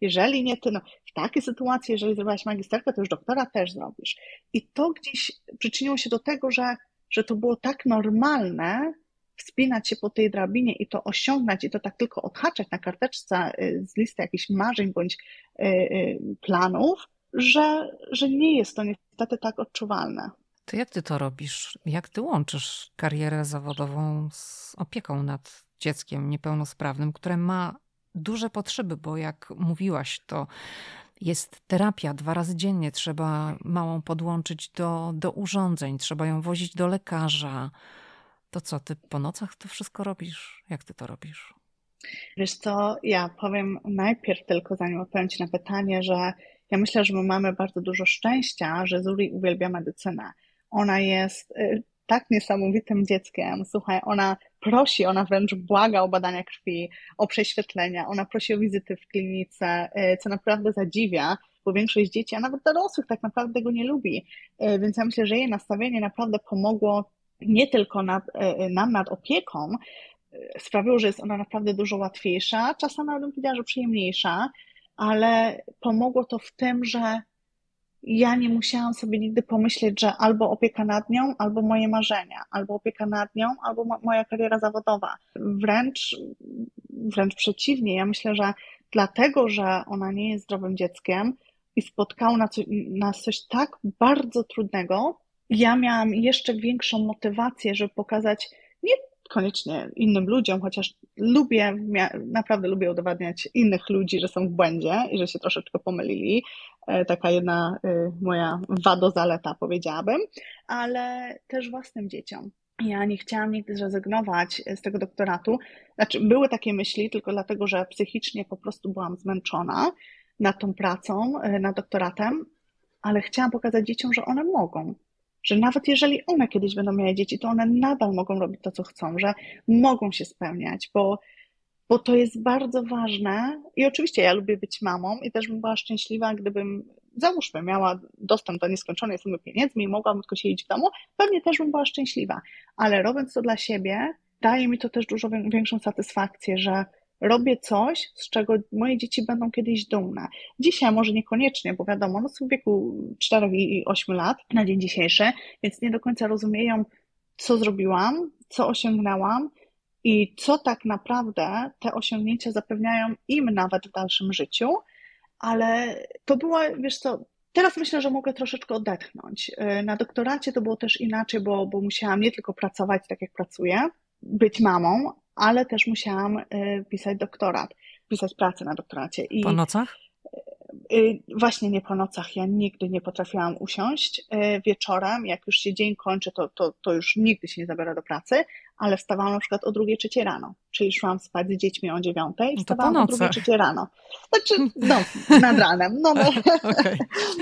Jeżeli nie ty, no w takiej sytuacji, jeżeli zrobiłaś magisterkę, to już doktora też zrobisz. I to gdzieś przyczyniło się do tego, że, że to było tak normalne, wspinać się po tej drabinie i to osiągnąć, i to tak tylko odhaczać na karteczce y, z listy jakichś marzeń bądź y, y, planów, że, że nie jest to niestety tak odczuwalne. To jak ty to robisz? Jak ty łączysz karierę zawodową z opieką nad dzieckiem niepełnosprawnym, które ma duże potrzeby, bo jak mówiłaś, to jest terapia dwa razy dziennie. Trzeba małą podłączyć do, do urządzeń, trzeba ją wozić do lekarza. To co, ty po nocach to wszystko robisz? Jak ty to robisz? Wiesz co, ja powiem najpierw tylko, zanim odpowiem Ci na pytanie, że ja myślę, że my mamy bardzo dużo szczęścia, że Zuri uwielbia medycynę. Ona jest y, tak niesamowitym dzieckiem. Słuchaj, ona prosi, ona wręcz błaga o badania krwi, o prześwietlenia, ona prosi o wizyty w klinice, y, co naprawdę zadziwia, bo większość dzieci, a nawet dorosłych tak naprawdę tego nie lubi. Y, więc ja myślę, że jej nastawienie naprawdę pomogło nie tylko nad, nam nad opieką, sprawiło, że jest ona naprawdę dużo łatwiejsza, czasem nawet bym powiedziała, że przyjemniejsza, ale pomogło to w tym, że ja nie musiałam sobie nigdy pomyśleć, że albo opieka nad nią, albo moje marzenia, albo opieka nad nią, albo moja kariera zawodowa. Wręcz, wręcz przeciwnie, ja myślę, że dlatego, że ona nie jest zdrowym dzieckiem i spotkało nas, nas coś tak bardzo trudnego, ja miałam jeszcze większą motywację, żeby pokazać nie koniecznie innym ludziom, chociaż lubię, naprawdę lubię udowadniać innych ludzi, że są w błędzie i że się troszeczkę pomylili. E, taka jedna e, moja wado-zaleta, powiedziałabym, ale też własnym dzieciom. Ja nie chciałam nigdy zrezygnować z tego doktoratu. Znaczy, były takie myśli, tylko dlatego, że psychicznie po prostu byłam zmęczona nad tą pracą, e, nad doktoratem, ale chciałam pokazać dzieciom, że one mogą, że nawet jeżeli one kiedyś będą miały dzieci, to one nadal mogą robić to, co chcą, że mogą się spełniać, bo, bo to jest bardzo ważne. I oczywiście ja lubię być mamą i też bym była szczęśliwa, gdybym, załóżmy, miała dostęp do nieskończonej sumy pieniędzy i mogłabym tylko siedzieć w domu, pewnie też bym była szczęśliwa. Ale robiąc to dla siebie, daje mi to też dużo większą satysfakcję, że robię coś, z czego moje dzieci będą kiedyś dumne. Dzisiaj może niekoniecznie, bo wiadomo, no są w wieku 4 i 8 lat na dzień dzisiejszy, więc nie do końca rozumieją, co zrobiłam, co osiągnęłam i co tak naprawdę te osiągnięcia zapewniają im nawet w dalszym życiu, ale to była, wiesz co, Teraz myślę, że mogę troszeczkę odetchnąć. Na doktoracie to było też inaczej, bo, bo musiałam nie tylko pracować tak, jak pracuję, być mamą, ale też musiałam y, pisać doktorat, pisać pracę na doktoracie. I po nocach? Y, y, właśnie nie po nocach. Ja nigdy nie potrafiłam usiąść wieczorem. Jak już się dzień kończy, to, to, to już nigdy się nie zabiera do pracy, ale wstawałam na przykład o drugiej, trzeciej rano. Czyli szłam spać z dziećmi o dziewiątej, no wstawałam o drugiej, trzeciej rano. Znaczy, no, nad ranem. No, no, okay.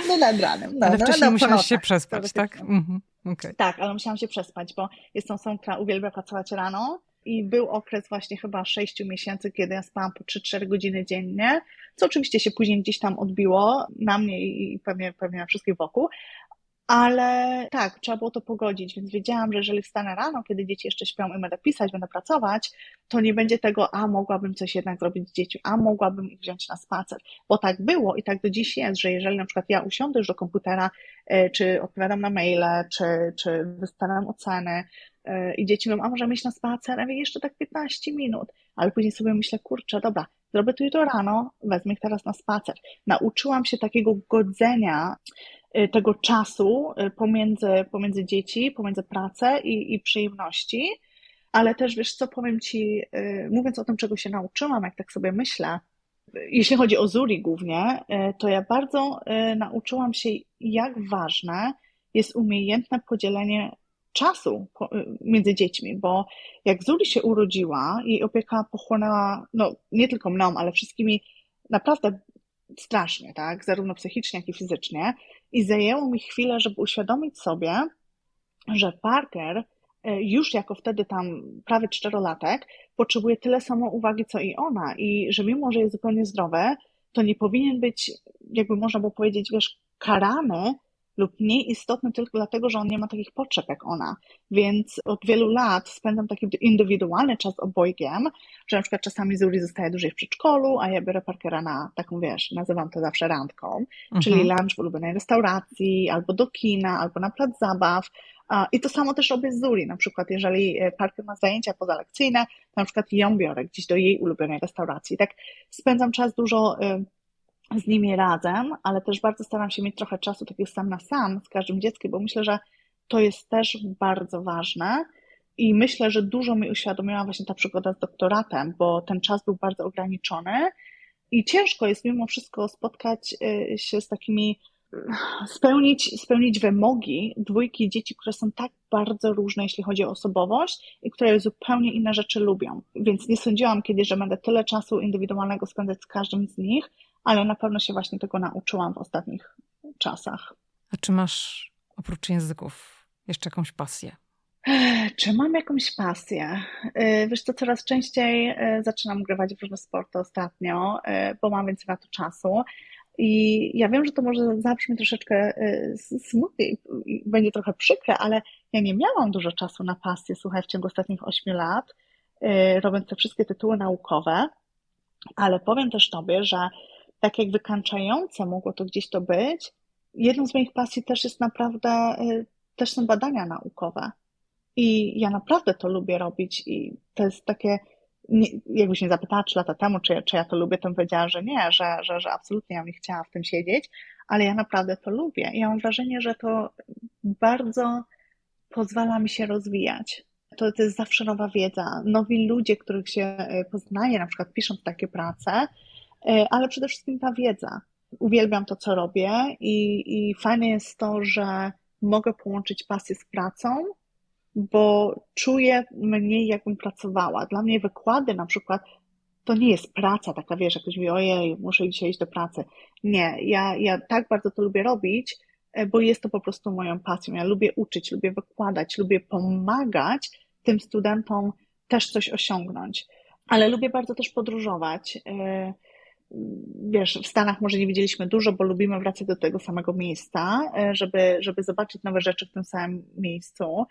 no nad ranem. No, ale no, wcześniej no, musiałaś się przespać, tak? Mhm. Okay. Tak, ale musiałam się przespać, bo jestem osobą, która uwielbia pracować rano i był okres właśnie chyba 6 miesięcy, kiedy ja spałam po 3-4 godziny dziennie, co oczywiście się później gdzieś tam odbiło na mnie i pewnie, pewnie na wszystkich wokół, ale tak, trzeba było to pogodzić, więc wiedziałam, że jeżeli wstanę rano, kiedy dzieci jeszcze śpią i będę pisać, będę pracować, to nie będzie tego, a mogłabym coś jednak zrobić z dziećmi, a mogłabym ich wziąć na spacer. Bo tak było i tak do dziś jest, że jeżeli na przykład ja usiądę już do komputera, e, czy odpowiadam na maile, czy, czy wystawiam oceny, i dzieci mówią, a możemy iść na spacer, a jeszcze tak 15 minut, ale później sobie myślę, kurczę, dobra, zrobię to jutro rano, wezmę ich teraz na spacer. Nauczyłam się takiego godzenia Y, tego czasu y, pomiędzy, pomiędzy dzieci, pomiędzy pracę i, i przyjemności. Ale też wiesz co, powiem ci, mówiąc o tym, czego się nauczyłam, jak tak sobie myślę, jeśli chodzi o Zuri głównie, to ja bardzo nauczyłam się, jak ważne jest umiejętne podzielenie czasu między dziećmi, bo jak Zuri się urodziła, jej opieka pochłonęła, no nie tylko mną, ale wszystkimi naprawdę strasznie, tak, zarówno psychicznie, jak i fizycznie, i zajęło mi chwilę, żeby uświadomić sobie, że Parker e, już jako wtedy tam prawie czterolatek potrzebuje tyle samo uwagi, co i ona. I że mimo, że jest zupełnie zdrowe, to nie powinien być, jakby można było powiedzieć, wiesz, karany lub mniej istotny tylko dlatego, że on nie ma takich potrzeb jak ona. Więc od wielu lat spędzam taki indywidualny czas obojgiem, że na przykład czasami Zuri zostaje dłużej w przedszkolu, a ja biorę Parkera na taką, wiesz, nazywam to zawsze randką, mhm. czyli lunch w ulubionej restauracji, albo do kina, albo na plac zabaw. I to samo też robię z Zuri, na przykład jeżeli e, Parker ma zajęcia pozalekcyjne, to na przykład ją biorę gdzieś do jej ulubionej restauracji. Tak spędzam czas dużo e, z nimi razem, ale też bardzo staram się mieć trochę czasu takiego sam na sam z każdym dzieckiem, bo myślę, że to jest też bardzo ważne. I myślę, że dużo mi uświadomiła właśnie ta przygoda z doktoratem, bo ten czas był bardzo ograniczony i ciężko jest mimo wszystko spotkać y, się z takimi, spełnić, spełnić wymogi dwójki dzieci, które są tak bardzo różne, jeśli chodzi o osobowość i które zupełnie inne rzeczy lubią. Więc nie sądziłam kiedyś, że będę tyle czasu indywidualnego spędzać z każdym z nich, ale na pewno się właśnie tego nauczyłam w ostatnich czasach. A czy masz oprócz języków jeszcze jakąś pasję? Czy mam jakąś pasję? Y, wiesz to coraz częściej y, zaczynam grywać w różne sporty ostatnio, y, bo mam więcej na to czasu. I ja wiem, że to może zabrzmi troszeczkę smutnie i będzie trochę przykre, ale ja nie miałam dużo czasu na pasję, słuchaj, w ciągu ostatnich ośmiu lat, robiąc te wszystkie tytuły naukowe, ale powiem też Tobie, że tak jak wykańczające mogło to gdzieś to być, jedną z moich pasji też jest naprawdę, y, też są badania naukowe. I ja naprawdę to lubię robić i to jest takie, nie, jakbyś mnie zapytała trzy lata temu, czy, czy ja to lubię, to bym powiedziała, że nie, że, że, że absolutnie ja nie chciała w tym siedzieć, ale ja naprawdę to lubię. I ja mam wrażenie, że to bardzo pozwala mi się rozwijać. to, to jest zawsze nowa wiedza, nowi ludzie, których się e, poznaje, na przykład pisząc takie prace, ale przede wszystkim ta wiedza. Uwielbiam to, co robię i, i fajne jest to, że mogę połączyć pasję z pracą, bo czuję mniej, jakbym pracowała. Dla mnie wykłady na przykład to nie jest praca taka, wiesz, jak ktoś mówi, ojej, muszę dzisiaj iść do pracy. Nie, ja, ja tak bardzo to lubię robić, e, bo jest to po prostu moją pasją. Ja lubię uczyć, lubię wykładać, lubię pomagać tym studentom też coś osiągnąć. Ale lubię bardzo też podróżować. E, wiesz, w Stanach może nie widzieliśmy dużo, bo lubimy wracać do tego samego miejsca, e, żeby, żeby zobaczyć nowe rzeczy w tym samym miejscu,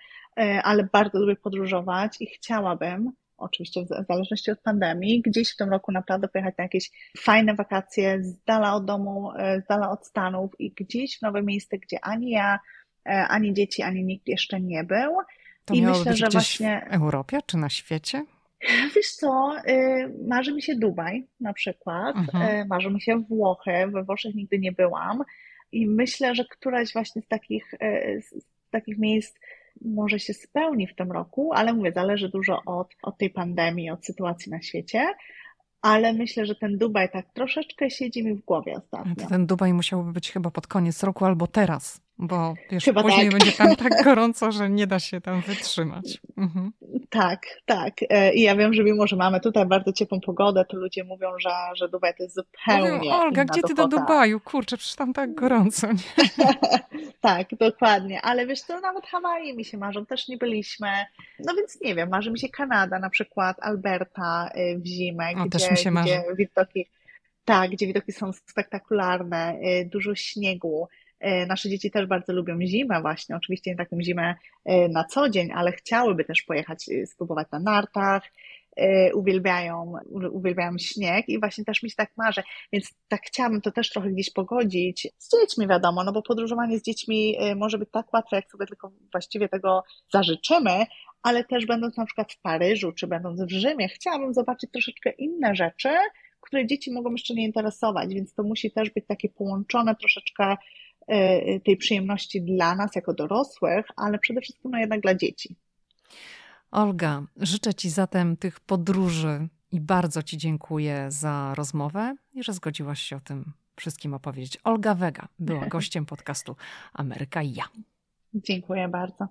ale bardzo lubię podróżować i chciałabym, oczywiście w zależności od pandemii, gdzieś w tym roku naprawdę pojechać na jakieś fajne wakacje z dala od domu, e, z dala od Stanów i gdzieś w nowe miejsce, gdzie ani ja, e, ani dzieci, ani nikt jeszcze nie był. To I myślę, że właśnie w Europie czy na świecie? Wiesz co, y, marzy mi się Dubaj na przykład, mhm. Y, marzy mi się Włochy, we Włoszech nigdy nie byłam i myślę, że któraś właśnie z takich, y, z takich miejsc może się spełni w tym roku, ale mówię, zależy dużo od, od tej pandemii, od sytuacji na świecie. Ale myślę, że ten Dubaj tak troszeczkę siedzi mi w głowie ostatnio. Ten Dubaj musiałby być chyba pod koniec roku albo teraz, bo wiesz, chyba później tak. będzie tam tak gorąco, że nie da się tam wytrzymać. Mhm. Tak, tak. E, I ja wiem, że mimo, że mamy tutaj bardzo ciepłą pogodę, to ludzie mówią, że, że Dubaj to jest zupełnie Mówią, Olga, gdzie ty do Dubaju? Kurczę, przecież tam tak gorąco. tak, dokładnie. Ale wiesz co, nawet Hawaje mi się marzą, też nie byliśmy. No więc nie wiem, marzy mi się Kanada, na przykład Alberta y, w zimę, o, gdzie, też mi się marzy. gdzie widoki, tak, gdzie widoki są spektakularne, y, dużo śniegu. E, nasze dzieci też bardzo lubią zimę właśnie, oczywiście nie taką zimę e, na co dzień, ale chciałyby też pojechać, e, spróbować na nartach, uwielbiają, uwielbiają śnieg i właśnie też mi się tak marzy, więc tak chciałabym to też trochę gdzieś pogodzić z dziećmi wiadomo, no bo podróżowanie z dziećmi może być tak łatwe, jak sobie tylko właściwie tego zażyczymy, ale też będąc na przykład w Paryżu, czy będąc w Rzymie, chciałabym zobaczyć troszeczkę inne rzeczy, które dzieci mogą jeszcze nie interesować, więc to musi też być takie połączone troszeczkę tej przyjemności dla nas jako dorosłych, ale przede wszystkim no jednak dla dzieci. Olga, życzę Ci zatem tych podróży i bardzo Ci dziękuję za rozmowę i że zgodziłaś się o tym wszystkim opowiedzieć. Olga Wega była gościem podcastu Ameryka i ja. Dziękuję bardzo.